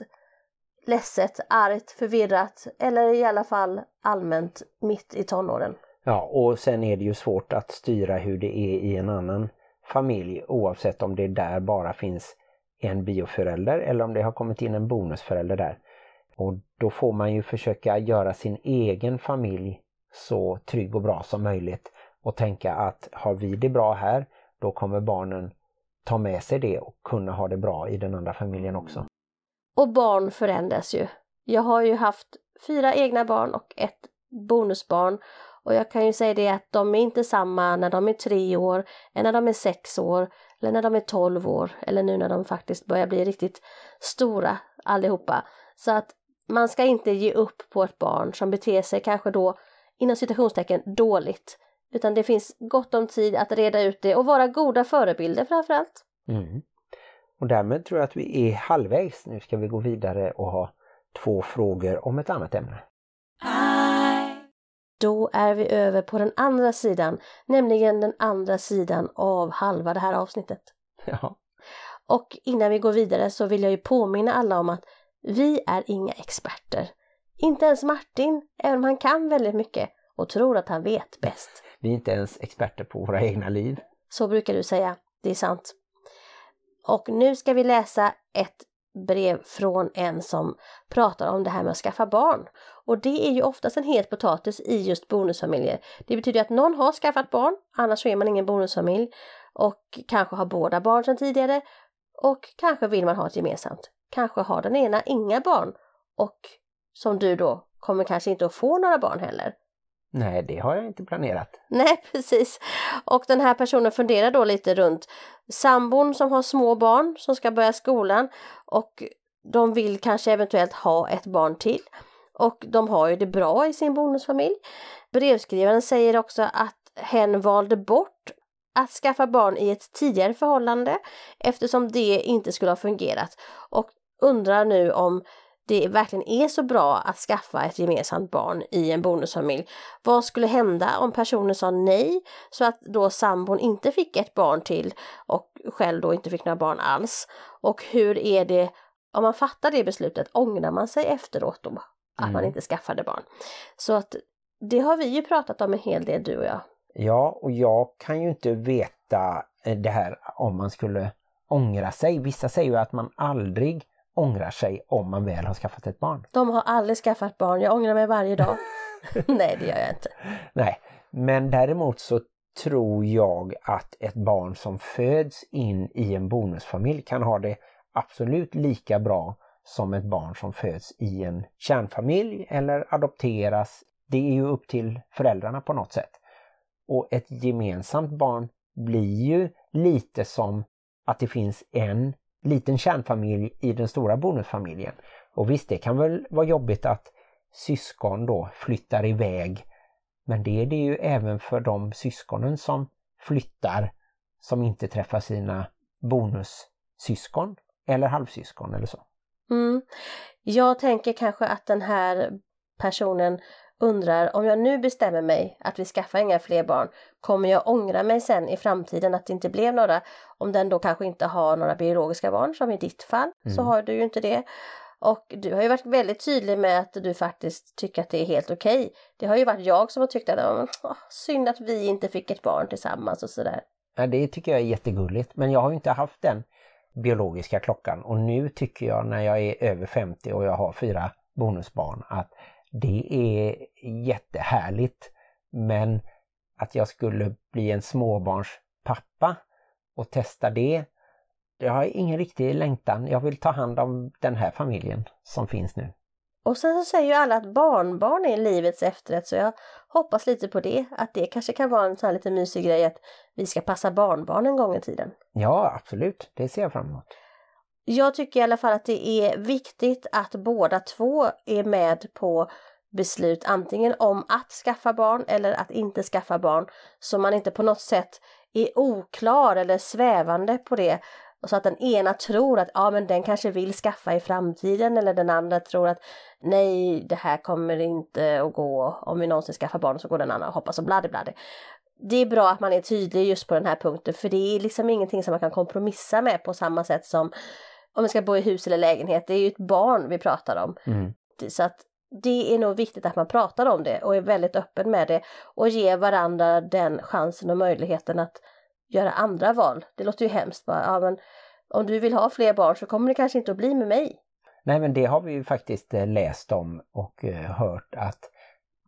ledset, argt, förvirrat eller i alla fall allmänt mitt i tonåren. Ja, och sen är det ju svårt att styra hur det är i en annan familj oavsett om det där bara finns en bioförälder eller om det har kommit in en bonusförälder där. Och då får man ju försöka göra sin egen familj så trygg och bra som möjligt och tänka att har vi det bra här, då kommer barnen ta med sig det och kunna ha det bra i den andra familjen också. Och barn förändras ju. Jag har ju haft fyra egna barn och ett bonusbarn och jag kan ju säga det att de är inte samma när de är tre år, än när de är sex år, eller när de är tolv år, eller nu när de faktiskt börjar bli riktigt stora allihopa. Så att man ska inte ge upp på ett barn som beter sig kanske då inom citationstecken dåligt. Utan det finns gott om tid att reda ut det och vara goda förebilder framförallt. Mm. Och därmed tror jag att vi är halvvägs. Nu ska vi gå vidare och ha två frågor om ett annat ämne. Då är vi över på den andra sidan, nämligen den andra sidan av halva det här avsnittet. Ja. Och innan vi går vidare så vill jag ju påminna alla om att vi är inga experter. Inte ens Martin, även om han kan väldigt mycket och tror att han vet bäst. Vi är inte ens experter på våra egna liv. Så brukar du säga, det är sant. Och nu ska vi läsa ett brev från en som pratar om det här med att skaffa barn. Och det är ju oftast en het potatis i just bonusfamiljer. Det betyder att någon har skaffat barn, annars så är man ingen bonusfamilj. Och kanske har båda barn sedan tidigare. Och kanske vill man ha ett gemensamt. Kanske har den ena inga barn och som du då kommer kanske inte att få några barn heller. Nej, det har jag inte planerat. Nej, precis. Och den här personen funderar då lite runt sambon som har små barn som ska börja skolan och de vill kanske eventuellt ha ett barn till. Och de har ju det bra i sin bonusfamilj. Brevskrivaren säger också att hen valde bort att skaffa barn i ett tidigare förhållande eftersom det inte skulle ha fungerat och undrar nu om det verkligen är så bra att skaffa ett gemensamt barn i en bonusfamilj. Vad skulle hända om personen sa nej så att då sambon inte fick ett barn till och själv då inte fick några barn alls? Och hur är det om man fattar det beslutet, ångrar man sig efteråt då att mm. man inte skaffade barn? Så att det har vi ju pratat om en hel del du och jag. Ja, och jag kan ju inte veta det här om man skulle ångra sig. Vissa säger ju att man aldrig ångrar sig om man väl har skaffat ett barn. De har aldrig skaffat barn, jag ångrar mig varje dag. Nej, det gör jag inte. Nej, men däremot så tror jag att ett barn som föds in i en bonusfamilj kan ha det absolut lika bra som ett barn som föds i en kärnfamilj eller adopteras. Det är ju upp till föräldrarna på något sätt. Och ett gemensamt barn blir ju lite som att det finns en liten kärnfamilj i den stora bonusfamiljen. Och visst, det kan väl vara jobbigt att syskon då flyttar iväg. Men det är det ju även för de syskonen som flyttar som inte träffar sina bonussyskon eller halvsyskon eller så. Mm. Jag tänker kanske att den här personen undrar om jag nu bestämmer mig att vi skaffar inga fler barn, kommer jag ångra mig sen i framtiden att det inte blev några? Om den då kanske inte har några biologiska barn som i ditt fall mm. så har du ju inte det. Och du har ju varit väldigt tydlig med att du faktiskt tycker att det är helt okej. Okay. Det har ju varit jag som har tyckt att åh, synd att vi inte fick ett barn tillsammans och sådär. Ja, det tycker jag är jättegulligt men jag har ju inte haft den biologiska klockan och nu tycker jag när jag är över 50 och jag har fyra bonusbarn att det är jättehärligt. Men att jag skulle bli en småbarnspappa och testa det, jag har ingen riktig längtan. Jag vill ta hand om den här familjen som finns nu. Och sen så säger ju alla att barnbarn är livets efterrätt så jag hoppas lite på det. Att det kanske kan vara en sån här lite mysig grej att vi ska passa barnbarn en gång i tiden. Ja, absolut. Det ser jag fram emot. Jag tycker i alla fall att det är viktigt att båda två är med på beslut antingen om att skaffa barn eller att inte skaffa barn. Så man inte på något sätt är oklar eller svävande på det. Så att den ena tror att ja men den kanske vill skaffa i framtiden eller den andra tror att nej det här kommer inte att gå. Om vi någonsin skaffar barn så går den andra och hoppas och bladi, bladi. det är bra att man är tydlig just på den här punkten för det är liksom ingenting som man kan kompromissa med på samma sätt som om vi ska bo i hus eller lägenhet. Det är ju ett barn vi pratar om. Mm. Så att det är nog viktigt att man pratar om det och är väldigt öppen med det och ger varandra den chansen och möjligheten att göra andra val. Det låter ju hemskt bara, ja men om du vill ha fler barn så kommer det kanske inte att bli med mig. Nej men det har vi ju faktiskt eh, läst om och eh, hört att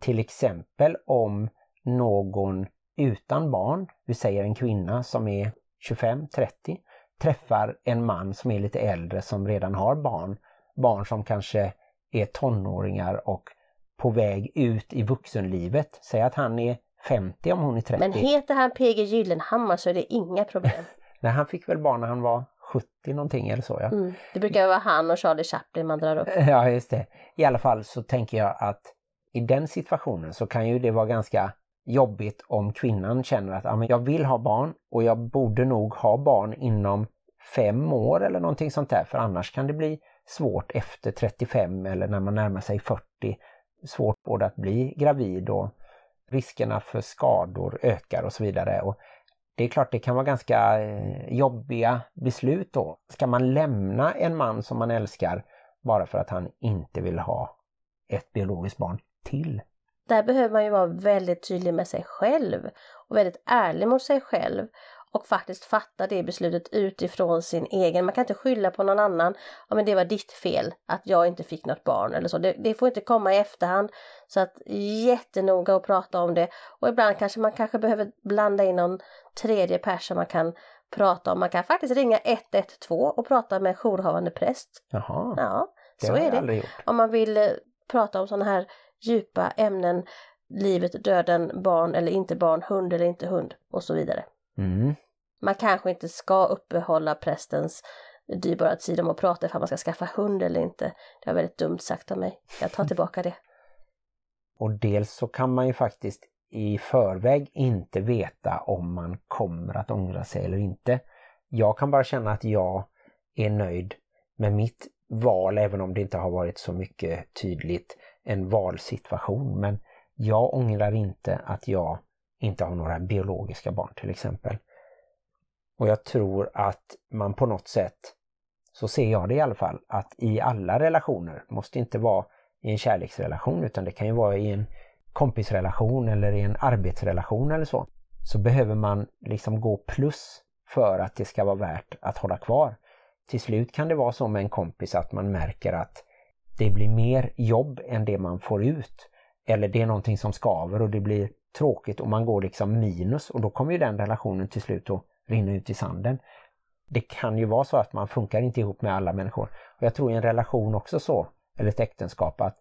till exempel om någon utan barn, vi säger en kvinna som är 25-30, träffar en man som är lite äldre som redan har barn, barn som kanske är tonåringar och på väg ut i vuxenlivet. Säg att han är 50 om hon är 30. Men heter han PG Gyllenhammar så är det inga problem. Nej, han fick väl barn när han var 70 någonting eller så ja. Mm. Det brukar vara han och Charlie Chaplin man drar upp. Ja, just det. I alla fall så tänker jag att i den situationen så kan ju det vara ganska jobbigt om kvinnan känner att ah, jag vill ha barn och jag borde nog ha barn inom fem år eller någonting sånt där för annars kan det bli svårt efter 35 eller när man närmar sig 40. Svårt både att bli gravid och riskerna för skador ökar och så vidare. Och det är klart det kan vara ganska eh, jobbiga beslut då. Ska man lämna en man som man älskar bara för att han inte vill ha ett biologiskt barn till? Där behöver man ju vara väldigt tydlig med sig själv och väldigt ärlig mot sig själv och faktiskt fatta det beslutet utifrån sin egen. Man kan inte skylla på någon annan. Ja, men det var ditt fel att jag inte fick något barn eller så. Det, det får inte komma i efterhand. Så att jättenoga att prata om det. Och ibland kanske man kanske behöver blanda in någon tredje person man kan prata om. Man kan faktiskt ringa 112 och prata med jourhavande präst. Jaha, Ja, så är det. Om man vill eh, prata om sådana här djupa ämnen, livet, döden, barn eller inte barn, hund eller inte hund och så vidare. Mm. Man kanske inte ska uppehålla prästens dyrbara tid om att prata ifall man ska skaffa hund eller inte. Det var väldigt dumt sagt av mig. Jag tar tillbaka det. Och dels så kan man ju faktiskt i förväg inte veta om man kommer att ångra sig eller inte. Jag kan bara känna att jag är nöjd med mitt val även om det inte har varit så mycket tydligt en valsituation. Men jag ångrar inte att jag inte har några biologiska barn till exempel. Och jag tror att man på något sätt, så ser jag det i alla fall, att i alla relationer, måste inte vara i en kärleksrelation utan det kan ju vara i en kompisrelation eller i en arbetsrelation eller så, så behöver man liksom gå plus för att det ska vara värt att hålla kvar. Till slut kan det vara så med en kompis att man märker att det blir mer jobb än det man får ut. Eller det är någonting som skaver och det blir tråkigt och man går liksom minus och då kommer ju den relationen till slut att rinna ut i sanden. Det kan ju vara så att man funkar inte ihop med alla människor. Och jag tror i en relation också så, eller ett äktenskap, att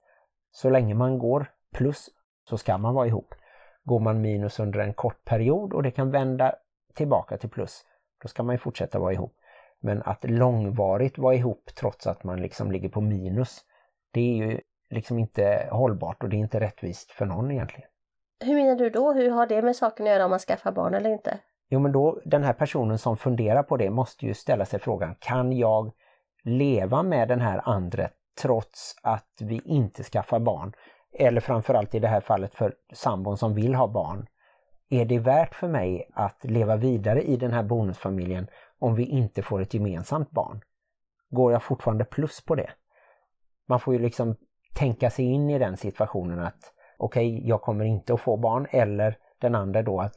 så länge man går plus så ska man vara ihop. Går man minus under en kort period och det kan vända tillbaka till plus, då ska man ju fortsätta vara ihop. Men att långvarigt vara ihop trots att man liksom ligger på minus, det är ju liksom inte hållbart och det är inte rättvist för någon egentligen. Hur menar du då? Hur har det med saken att göra om man skaffar barn eller inte? Jo men då, den här personen som funderar på det måste ju ställa sig frågan, kan jag leva med den här andra trots att vi inte skaffar barn? Eller framförallt i det här fallet för sambon som vill ha barn. Är det värt för mig att leva vidare i den här bonusfamiljen om vi inte får ett gemensamt barn? Går jag fortfarande plus på det? Man får ju liksom tänka sig in i den situationen att okej, okay, jag kommer inte att få barn eller den andra då att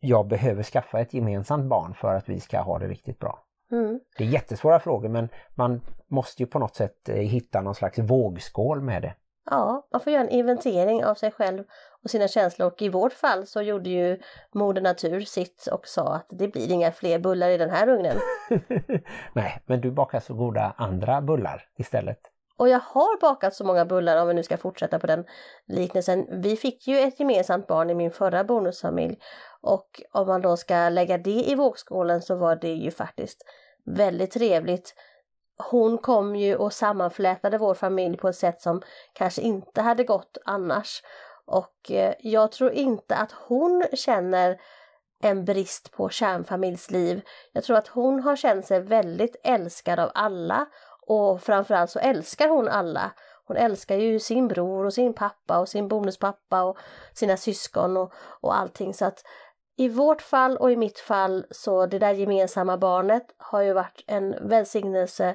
jag behöver skaffa ett gemensamt barn för att vi ska ha det riktigt bra. Mm. Det är jättesvåra frågor men man måste ju på något sätt eh, hitta någon slags vågskål med det. Ja, man får göra en inventering av sig själv och sina känslor och i vårt fall så gjorde ju Moder Natur sitt och sa att det blir inga fler bullar i den här ugnen. Nej, men du bakar så goda andra bullar istället. Och jag har bakat så många bullar om vi nu ska fortsätta på den liknelsen. Vi fick ju ett gemensamt barn i min förra bonusfamilj och om man då ska lägga det i vågskålen så var det ju faktiskt väldigt trevligt. Hon kom ju och sammanflätade vår familj på ett sätt som kanske inte hade gått annars. Och eh, jag tror inte att hon känner en brist på kärnfamiljsliv. Jag tror att hon har känt sig väldigt älskad av alla och framförallt så älskar hon alla. hon älskar ju sin bror och sin pappa och sin bonuspappa och sina syskon och, och allting så att i vårt fall och i mitt fall så det där gemensamma barnet har ju varit en välsignelse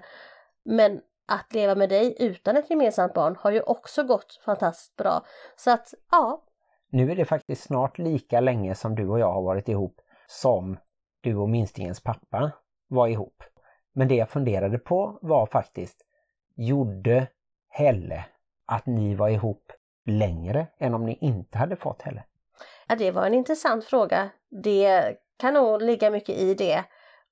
men att leva med dig utan ett gemensamt barn har ju också gått fantastiskt bra. Så att ja. Nu är det faktiskt snart lika länge som du och jag har varit ihop som du och minstingens pappa var ihop. Men det jag funderade på var faktiskt, gjorde Helle att ni var ihop längre än om ni inte hade fått Helle? Ja, det var en intressant fråga. Det kan nog ligga mycket i det.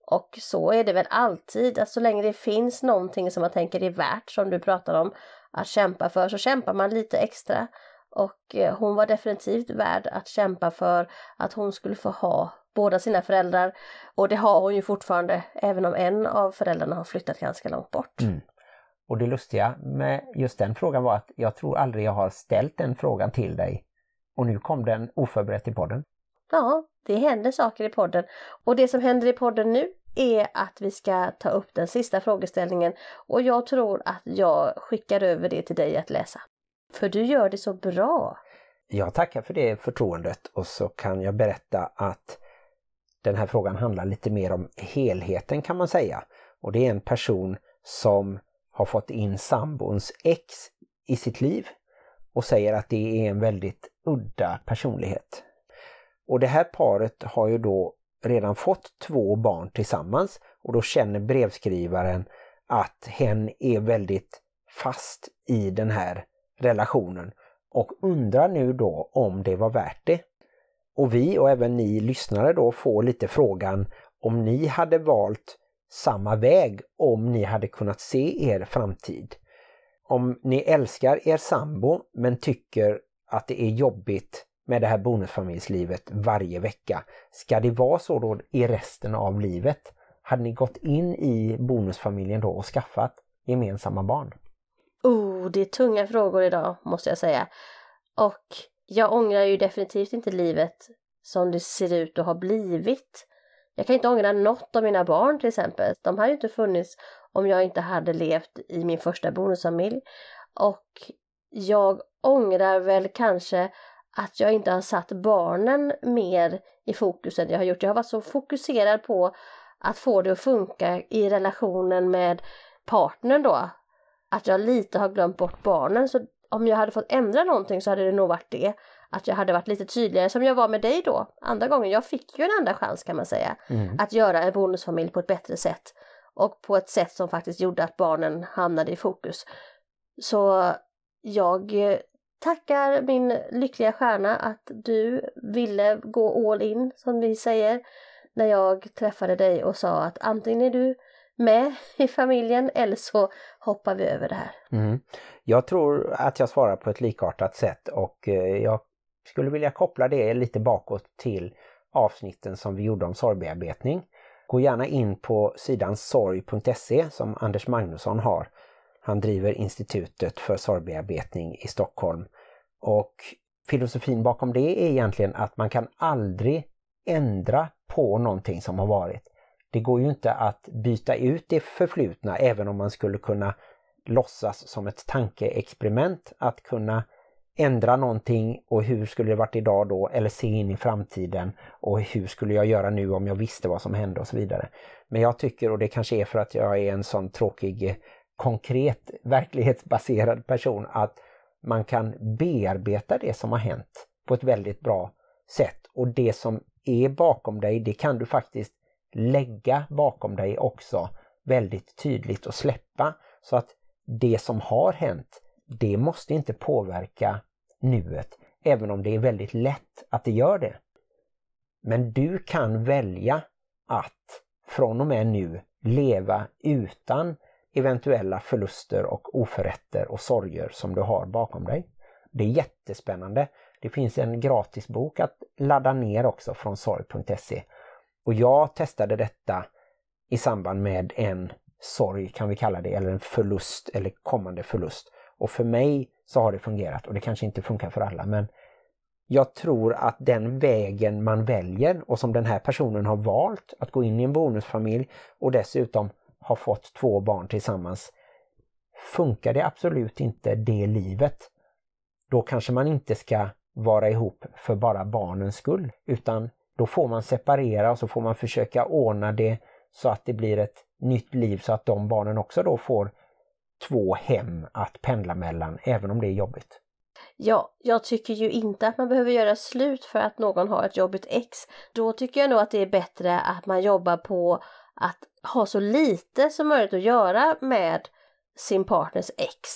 Och så är det väl alltid, att så länge det finns någonting som man tänker är värt, som du pratar om, att kämpa för, så kämpar man lite extra. Och eh, hon var definitivt värd att kämpa för att hon skulle få ha båda sina föräldrar. Och det har hon ju fortfarande, även om en av föräldrarna har flyttat ganska långt bort. Mm. Och det lustiga med just den frågan var att jag tror aldrig jag har ställt den frågan till dig. Och nu kom den oförberett i podden. Ja, det händer saker i podden. Och det som händer i podden nu är att vi ska ta upp den sista frågeställningen och jag tror att jag skickar över det till dig att läsa. För du gör det så bra. Jag tackar för det förtroendet och så kan jag berätta att den här frågan handlar lite mer om helheten kan man säga. Och det är en person som har fått in sambons ex i sitt liv och säger att det är en väldigt udda personlighet. Och det här paret har ju då redan fått två barn tillsammans och då känner brevskrivaren att hen är väldigt fast i den här relationen och undrar nu då om det var värt det. Och vi och även ni lyssnare då får lite frågan om ni hade valt samma väg om ni hade kunnat se er framtid. Om ni älskar er sambo men tycker att det är jobbigt med det här bonusfamiljslivet varje vecka. Ska det vara så då i resten av livet? Hade ni gått in i bonusfamiljen då och skaffat gemensamma barn? Oh, det är tunga frågor idag måste jag säga. Och jag ångrar ju definitivt inte livet som det ser ut att ha blivit. Jag kan inte ångra något av mina barn till exempel. De hade ju inte funnits om jag inte hade levt i min första bonusfamilj. Och jag ångrar väl kanske att jag inte har satt barnen mer i fokus än jag har gjort. Jag har varit så fokuserad på att få det att funka i relationen med partnern då. Att jag lite har glömt bort barnen. Så om jag hade fått ändra någonting så hade det nog varit det. Att jag hade varit lite tydligare som jag var med dig då. Andra gången, jag fick ju en andra chans kan man säga. Mm. Att göra en bonusfamilj på ett bättre sätt. Och på ett sätt som faktiskt gjorde att barnen hamnade i fokus. Så jag tackar min lyckliga stjärna att du ville gå all in som vi säger. När jag träffade dig och sa att antingen är du med i familjen eller så hoppar vi över det här. Mm. Jag tror att jag svarar på ett likartat sätt och eh, jag skulle vilja koppla det lite bakåt till avsnitten som vi gjorde om sorgbearbetning. Gå gärna in på sidan sorg.se som Anders Magnusson har. Han driver Institutet för sorgbearbetning i Stockholm. Och filosofin bakom det är egentligen att man kan aldrig ändra på någonting som har varit. Det går ju inte att byta ut det förflutna även om man skulle kunna låtsas som ett tankeexperiment att kunna ändra någonting och hur skulle det varit idag då eller se in i framtiden och hur skulle jag göra nu om jag visste vad som hände och så vidare. Men jag tycker, och det kanske är för att jag är en sån tråkig konkret verklighetsbaserad person, att man kan bearbeta det som har hänt på ett väldigt bra sätt och det som är bakom dig det kan du faktiskt lägga bakom dig också väldigt tydligt och släppa så att det som har hänt det måste inte påverka nuet även om det är väldigt lätt att det gör det. Men du kan välja att från och med nu leva utan eventuella förluster och oförrätter och sorger som du har bakom dig. Det är jättespännande. Det finns en gratis bok att ladda ner också från sorg.se. Och jag testade detta i samband med en sorg kan vi kalla det, eller en förlust eller kommande förlust. Och för mig så har det fungerat och det kanske inte funkar för alla men jag tror att den vägen man väljer och som den här personen har valt att gå in i en bonusfamilj och dessutom har fått två barn tillsammans funkar det absolut inte det livet, då kanske man inte ska vara ihop för bara barnens skull, utan då får man separera och så får man försöka ordna det så att det blir ett nytt liv så att de barnen också då får två hem att pendla mellan, även om det är jobbigt. Ja, jag tycker ju inte att man behöver göra slut för att någon har ett jobbigt ex. Då tycker jag nog att det är bättre att man jobbar på att ha så lite som möjligt att göra med sin partners ex.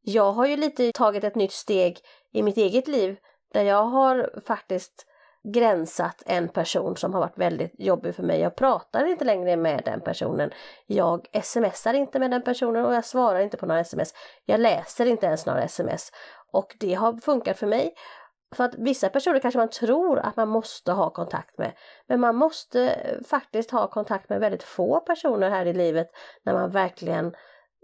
Jag har ju lite tagit ett nytt steg i mitt eget liv där jag har faktiskt gränsat en person som har varit väldigt jobbig för mig. Jag pratar inte längre med den personen. Jag smsar inte med den personen och jag svarar inte på några sms. Jag läser inte ens några sms. Och det har funkat för mig. För att vissa personer kanske man tror att man måste ha kontakt med. Men man måste eh, faktiskt ha kontakt med väldigt få personer här i livet när man verkligen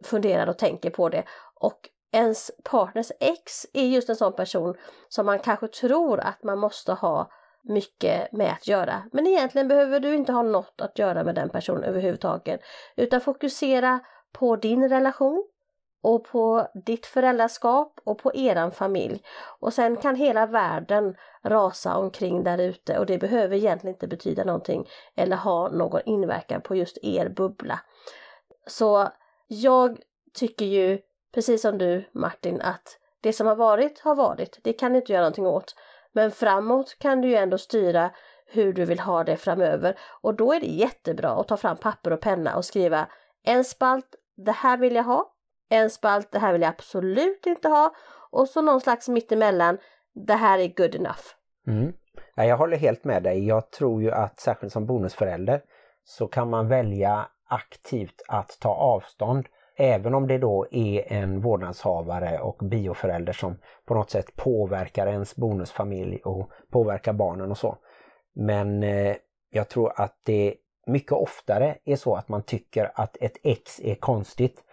funderar och tänker på det. Och ens partners ex är just en sån person som man kanske tror att man måste ha mycket med att göra. Men egentligen behöver du inte ha något att göra med den personen överhuvudtaget. Utan fokusera på din relation och på ditt föräldraskap och på eran familj. Och sen kan hela världen rasa omkring där ute och det behöver egentligen inte betyda någonting eller ha någon inverkan på just er bubbla. Så jag tycker ju, precis som du Martin, att det som har varit har varit. Det kan du inte göra någonting åt. Men framåt kan du ju ändå styra hur du vill ha det framöver och då är det jättebra att ta fram papper och penna och skriva en spalt, det här vill jag ha, en spalt, det här vill jag absolut inte ha och så någon slags mittemellan, det här är good enough. Mm. Ja, jag håller helt med dig. Jag tror ju att särskilt som bonusförälder så kan man välja aktivt att ta avstånd Även om det då är en vårdnadshavare och bioförälder som på något sätt påverkar ens bonusfamilj och påverkar barnen och så. Men eh, jag tror att det mycket oftare är så att man tycker att ett ex är konstigt.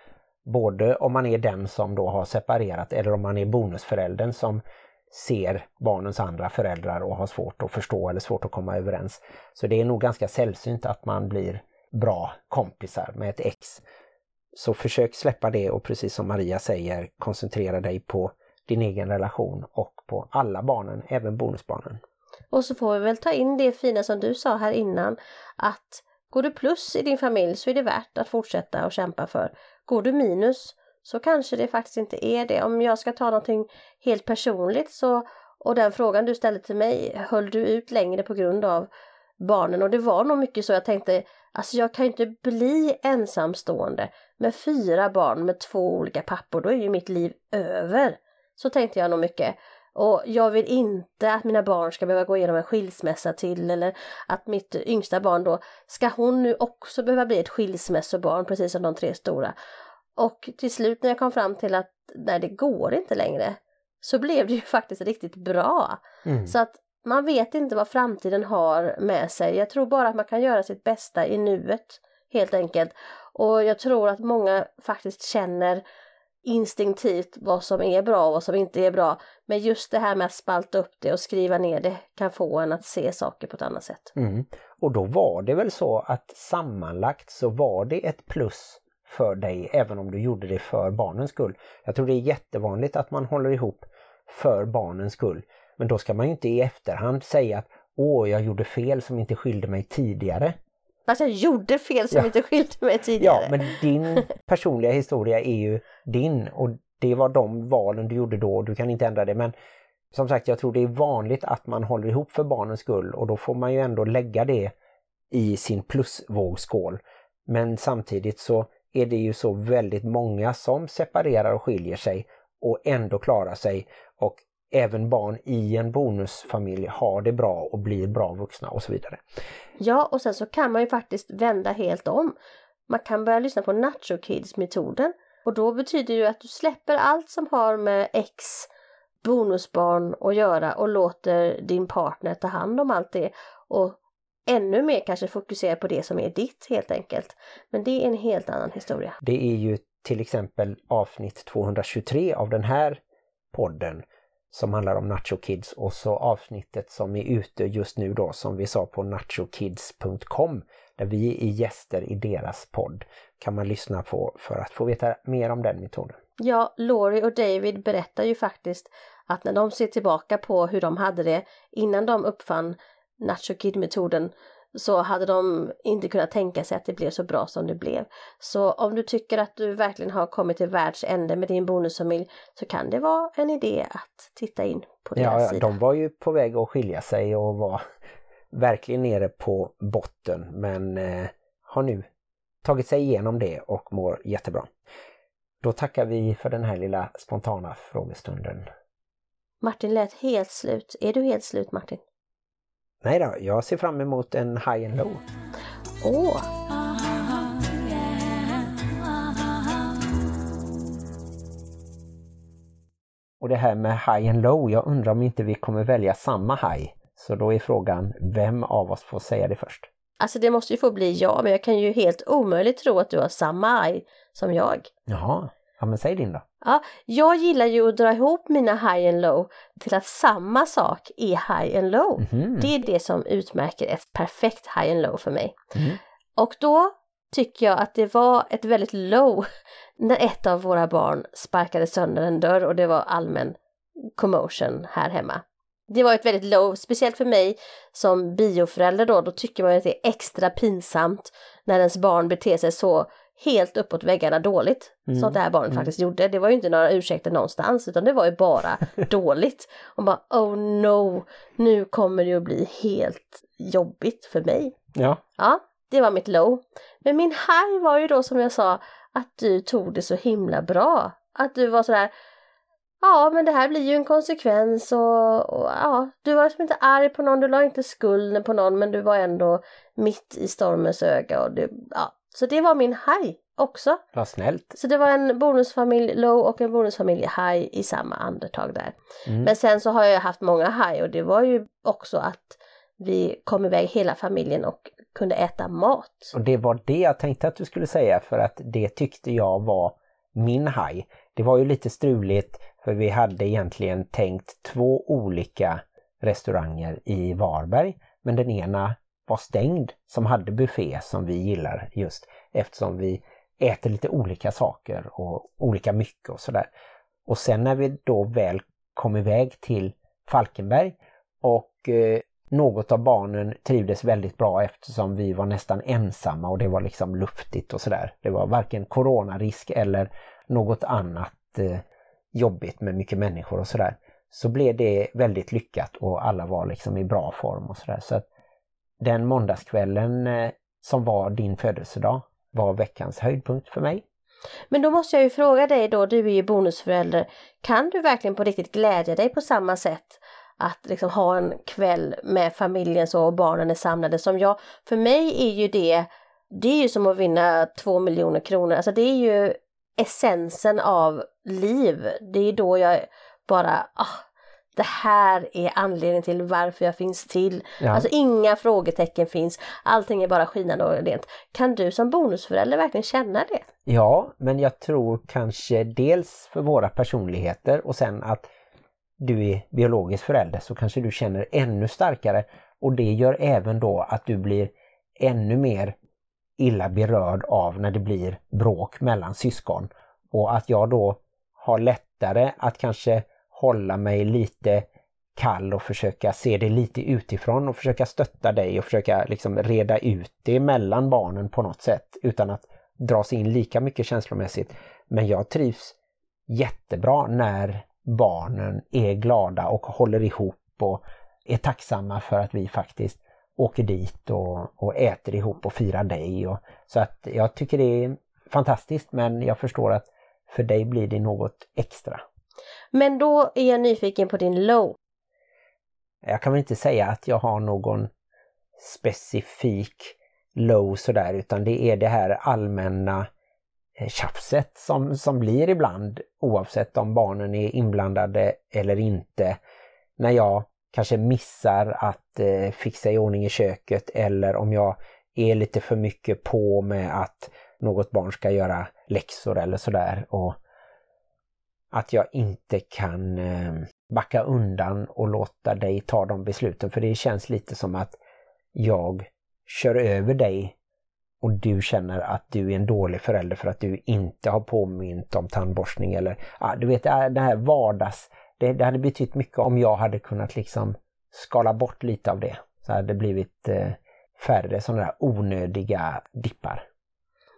Både om man är den som då har separerat eller om man är bonusföräldern som ser barnens andra föräldrar och har svårt att förstå eller svårt att komma överens. Så det är nog ganska sällsynt att man blir bra kompisar med ett ex. Så försök släppa det och precis som Maria säger koncentrera dig på din egen relation och på alla barnen, även bonusbarnen. Och så får vi väl ta in det fina som du sa här innan att går du plus i din familj så är det värt att fortsätta och kämpa för. Går du minus så kanske det faktiskt inte är det. Om jag ska ta någonting helt personligt så och den frågan du ställde till mig, höll du ut längre på grund av barnen? Och det var nog mycket så jag tänkte, alltså jag kan ju inte bli ensamstående med fyra barn med två olika pappor, då är ju mitt liv över. Så tänkte jag nog mycket. Och jag vill inte att mina barn ska behöva gå igenom en skilsmässa till eller att mitt yngsta barn då, ska hon nu också behöva bli ett skilsmässobarn precis som de tre stora? Och till slut när jag kom fram till att nej det går inte längre så blev det ju faktiskt riktigt bra. Mm. Så att man vet inte vad framtiden har med sig. Jag tror bara att man kan göra sitt bästa i nuet helt enkelt. Och jag tror att många faktiskt känner instinktivt vad som är bra och vad som inte är bra. Men just det här med att spalta upp det och skriva ner det kan få en att se saker på ett annat sätt. Mm. Och då var det väl så att sammanlagt så var det ett plus för dig även om du gjorde det för barnens skull. Jag tror det är jättevanligt att man håller ihop för barnens skull. Men då ska man ju inte i efterhand säga att åh, jag gjorde fel som inte skilde mig tidigare. Fast jag gjorde fel som ja. inte skilde mig tidigare. Ja, men din personliga historia är ju din och det var de valen du gjorde då och du kan inte ändra det. Men som sagt, jag tror det är vanligt att man håller ihop för barnens skull och då får man ju ändå lägga det i sin plusvågskål. Men samtidigt så är det ju så väldigt många som separerar och skiljer sig och ändå klarar sig och även barn i en bonusfamilj har det bra och blir bra vuxna och så vidare. Ja, och sen så kan man ju faktiskt vända helt om. Man kan börja lyssna på Nacho Kids-metoden och då betyder ju att du släpper allt som har med ex, bonusbarn att göra och låter din partner ta hand om allt det och ännu mer kanske fokusera på det som är ditt helt enkelt. Men det är en helt annan historia. Det är ju till exempel avsnitt 223 av den här podden som handlar om Nacho Kids och så avsnittet som är ute just nu då som vi sa på nachokids.com där vi är gäster i deras podd. kan man lyssna på för att få veta mer om den metoden. Ja, Laurie och David berättar ju faktiskt att när de ser tillbaka på hur de hade det innan de uppfann Nacho Kid-metoden så hade de inte kunnat tänka sig att det blev så bra som det blev. Så om du tycker att du verkligen har kommit till världs ände med din bonusfamilj så kan det vara en idé att titta in på deras Ja, sida. de var ju på väg att skilja sig och var verkligen nere på botten men eh, har nu tagit sig igenom det och mår jättebra. Då tackar vi för den här lilla spontana frågestunden. Martin lät helt slut. Är du helt slut Martin? Nej då, jag ser fram emot en high and low. Åh, Och det här med high and low, jag undrar om inte vi kommer välja samma high. Så då är frågan, vem av oss får säga det först? alltså det måste ju få bli jag, men jag kan ju helt omöjligt tro att du har samma eye som jag. Jaha, ja men säg din då. Ja, jag gillar ju att dra ihop mina high and low till att samma sak är high and low. Mhm. Det är det som utmärker ett perfekt high and low för mig. Mm. Och då tycker jag att det var ett väldigt low när ett av våra barn sparkade sönder en dörr och det var allmän commotion här hemma. Det var ett väldigt low, speciellt för mig som bioförälder då, då tycker man att det är extra pinsamt när ens barn beter sig så helt uppåt väggarna dåligt Mm. som det här barnet Mm. faktiskt gjorde. Det var ju inte några ursäkter någonstans utan det var ju bara dåligt. Och bara oh no, nu kommer det att bli helt jobbigt för mig. Ja, Ja, det var mitt low. Men min high var ju då som jag sa att du tog det så himla bra. Att du var sådär Ja, men det här blir ju en konsekvens och, och ja, du var liksom inte arg på någon, du la inte skulden på någon, men du var ändå mitt i stormens öga och du, ja. Så det var min high också. vad snällt. Så det var en bonusfamilj low och en bonusfamilj high i samma andetag där. Mm. Men sen så har jag haft många high och det var ju också att vi kom iväg hela familjen och kunde äta mat. Och det var det jag tänkte att du skulle säga för att det tyckte jag var min haj. Det var ju lite struligt för vi hade egentligen tänkt två olika restauranger i Varberg. Men den ena var stängd som hade buffé som vi gillar just eftersom vi äter lite olika saker och olika mycket och sådär. Och sen när vi då väl kom iväg till Falkenberg och eh, något av barnen trivdes väldigt bra eftersom vi var nästan ensamma och det var liksom luftigt och sådär. Det var varken coronarisk eller något annat eh, jobbigt med mycket människor och sådär. Så blev det väldigt lyckat och alla var liksom i bra form och sådär. Så att den måndagskvällen eh, som var din födelsedag var veckans höjdpunkt för mig. Men då måste jag ju fråga dig då, du är ju bonusförälder, kan du verkligen på riktigt glädja dig på samma sätt att liksom ha en kväll med familjen så och barnen är samlade som jag? För mig är ju det, det är ju som att vinna två miljoner kronor, alltså det är ju essensen av liv. Det är då jag bara, ah, det här är anledningen till varför jag finns till. Ja. Alltså inga frågetecken finns, allting är bara skinande och rent. Kan du som bonusförälder verkligen känna det? Ja, men jag tror kanske dels för våra personligheter och sen att du är biologisk förälder så kanske du känner ännu starkare och det gör även då att du blir ännu mer illa berörd av när det blir bråk mellan syskon och att jag då har lättare att kanske hålla mig lite kall och försöka se det lite utifrån och försöka stötta dig och försöka liksom reda ut det mellan barnen på något sätt utan att dras in lika mycket känslomässigt. Men jag trivs jättebra när barnen är glada och håller ihop och är tacksamma för att vi faktiskt åker dit och, och äter ihop och firar dig. Och, så att jag tycker det är fantastiskt men jag förstår att för dig blir det något extra. Men då är jag nyfiken på din low. Jag kan väl inte säga att jag har någon specifik low sådär utan det är det här allmänna eh, tjafset som, som blir ibland oavsett om barnen är inblandade eller inte. När jag kanske missar att eh, fixa i ordning i köket eller om jag är lite för mycket på med att något barn ska göra läxor eller sådär och att jag inte kan ehm, backa undan och låta dig ta de besluten för det känns lite som att jag kör över dig och du känner att du är en dålig förälder för att du inte har påmint om tandborstning eller ja, du vet det här vardags, det, det hade betytt mycket om jag hade kunnat liksom skala bort lite av det. Så hade det blivit eh, färre sådana där onödiga dippar.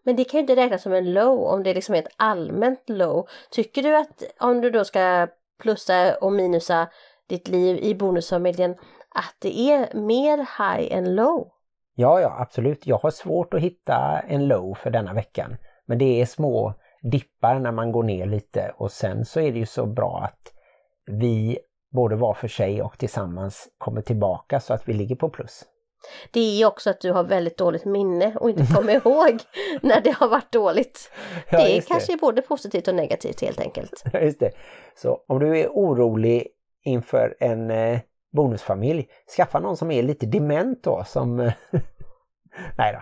Men det kan ju inte räknas som en low om det liksom är ett allmänt low. Tycker du att om du då ska plussa och minusa ditt liv i bonusfamiljen att det är mer high än low? Ja, ja absolut. Jag har svårt att hitta en low för denna veckan. Men det är små dippar när man går ner lite och sen så är det ju så bra att vi både var för sig och tillsammans kommer tillbaka så att vi ligger på plus. Det är också att du har väldigt dåligt minne och inte kommer ihåg när det har varit dåligt. Ja, det är kanske det. både positivt och negativt helt enkelt. Ja, just det. Så om du är orolig inför en eh, bonusfamilj, skaffa någon som är lite dement då som... Nej då.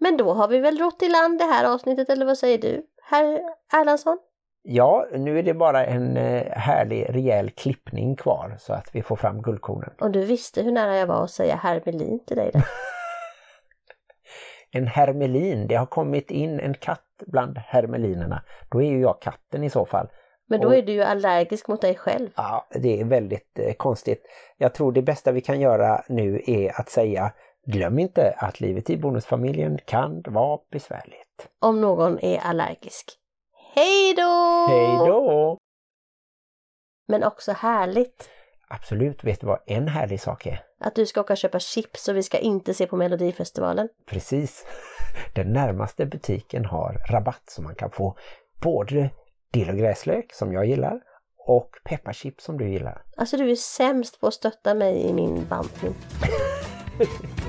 Men då har vi väl rott i land det här avsnittet eller vad säger du, herr Erlandsson? Ja, nu är det bara en eh, härlig rejäl klippning kvar så att vi får fram guldkornen. Och du visste hur nära jag var att säga hermelin till dig en hermelin, det har kommit in en katt bland hermelinerna. Då är ju jag katten i så fall. Men då är du ju allergisk mot dig själv. Ja, det är väldigt eh, konstigt. Jag tror det bästa vi kan göra nu är att säga glöm inte att livet i bonusfamiljen kan vara besvärligt. Om någon är allergisk. Hej då! Hej då! Men också härligt. Absolut, vet du vad en härlig sak är? Att du ska åka och köpa chips och vi ska inte se på Melodifestivalen. Precis. Den närmaste butiken har rabatt så man kan få både dill och gräslök som jag gillar och pepparchips som du gillar. Alltså du är sämst på att stötta mig i min bantning.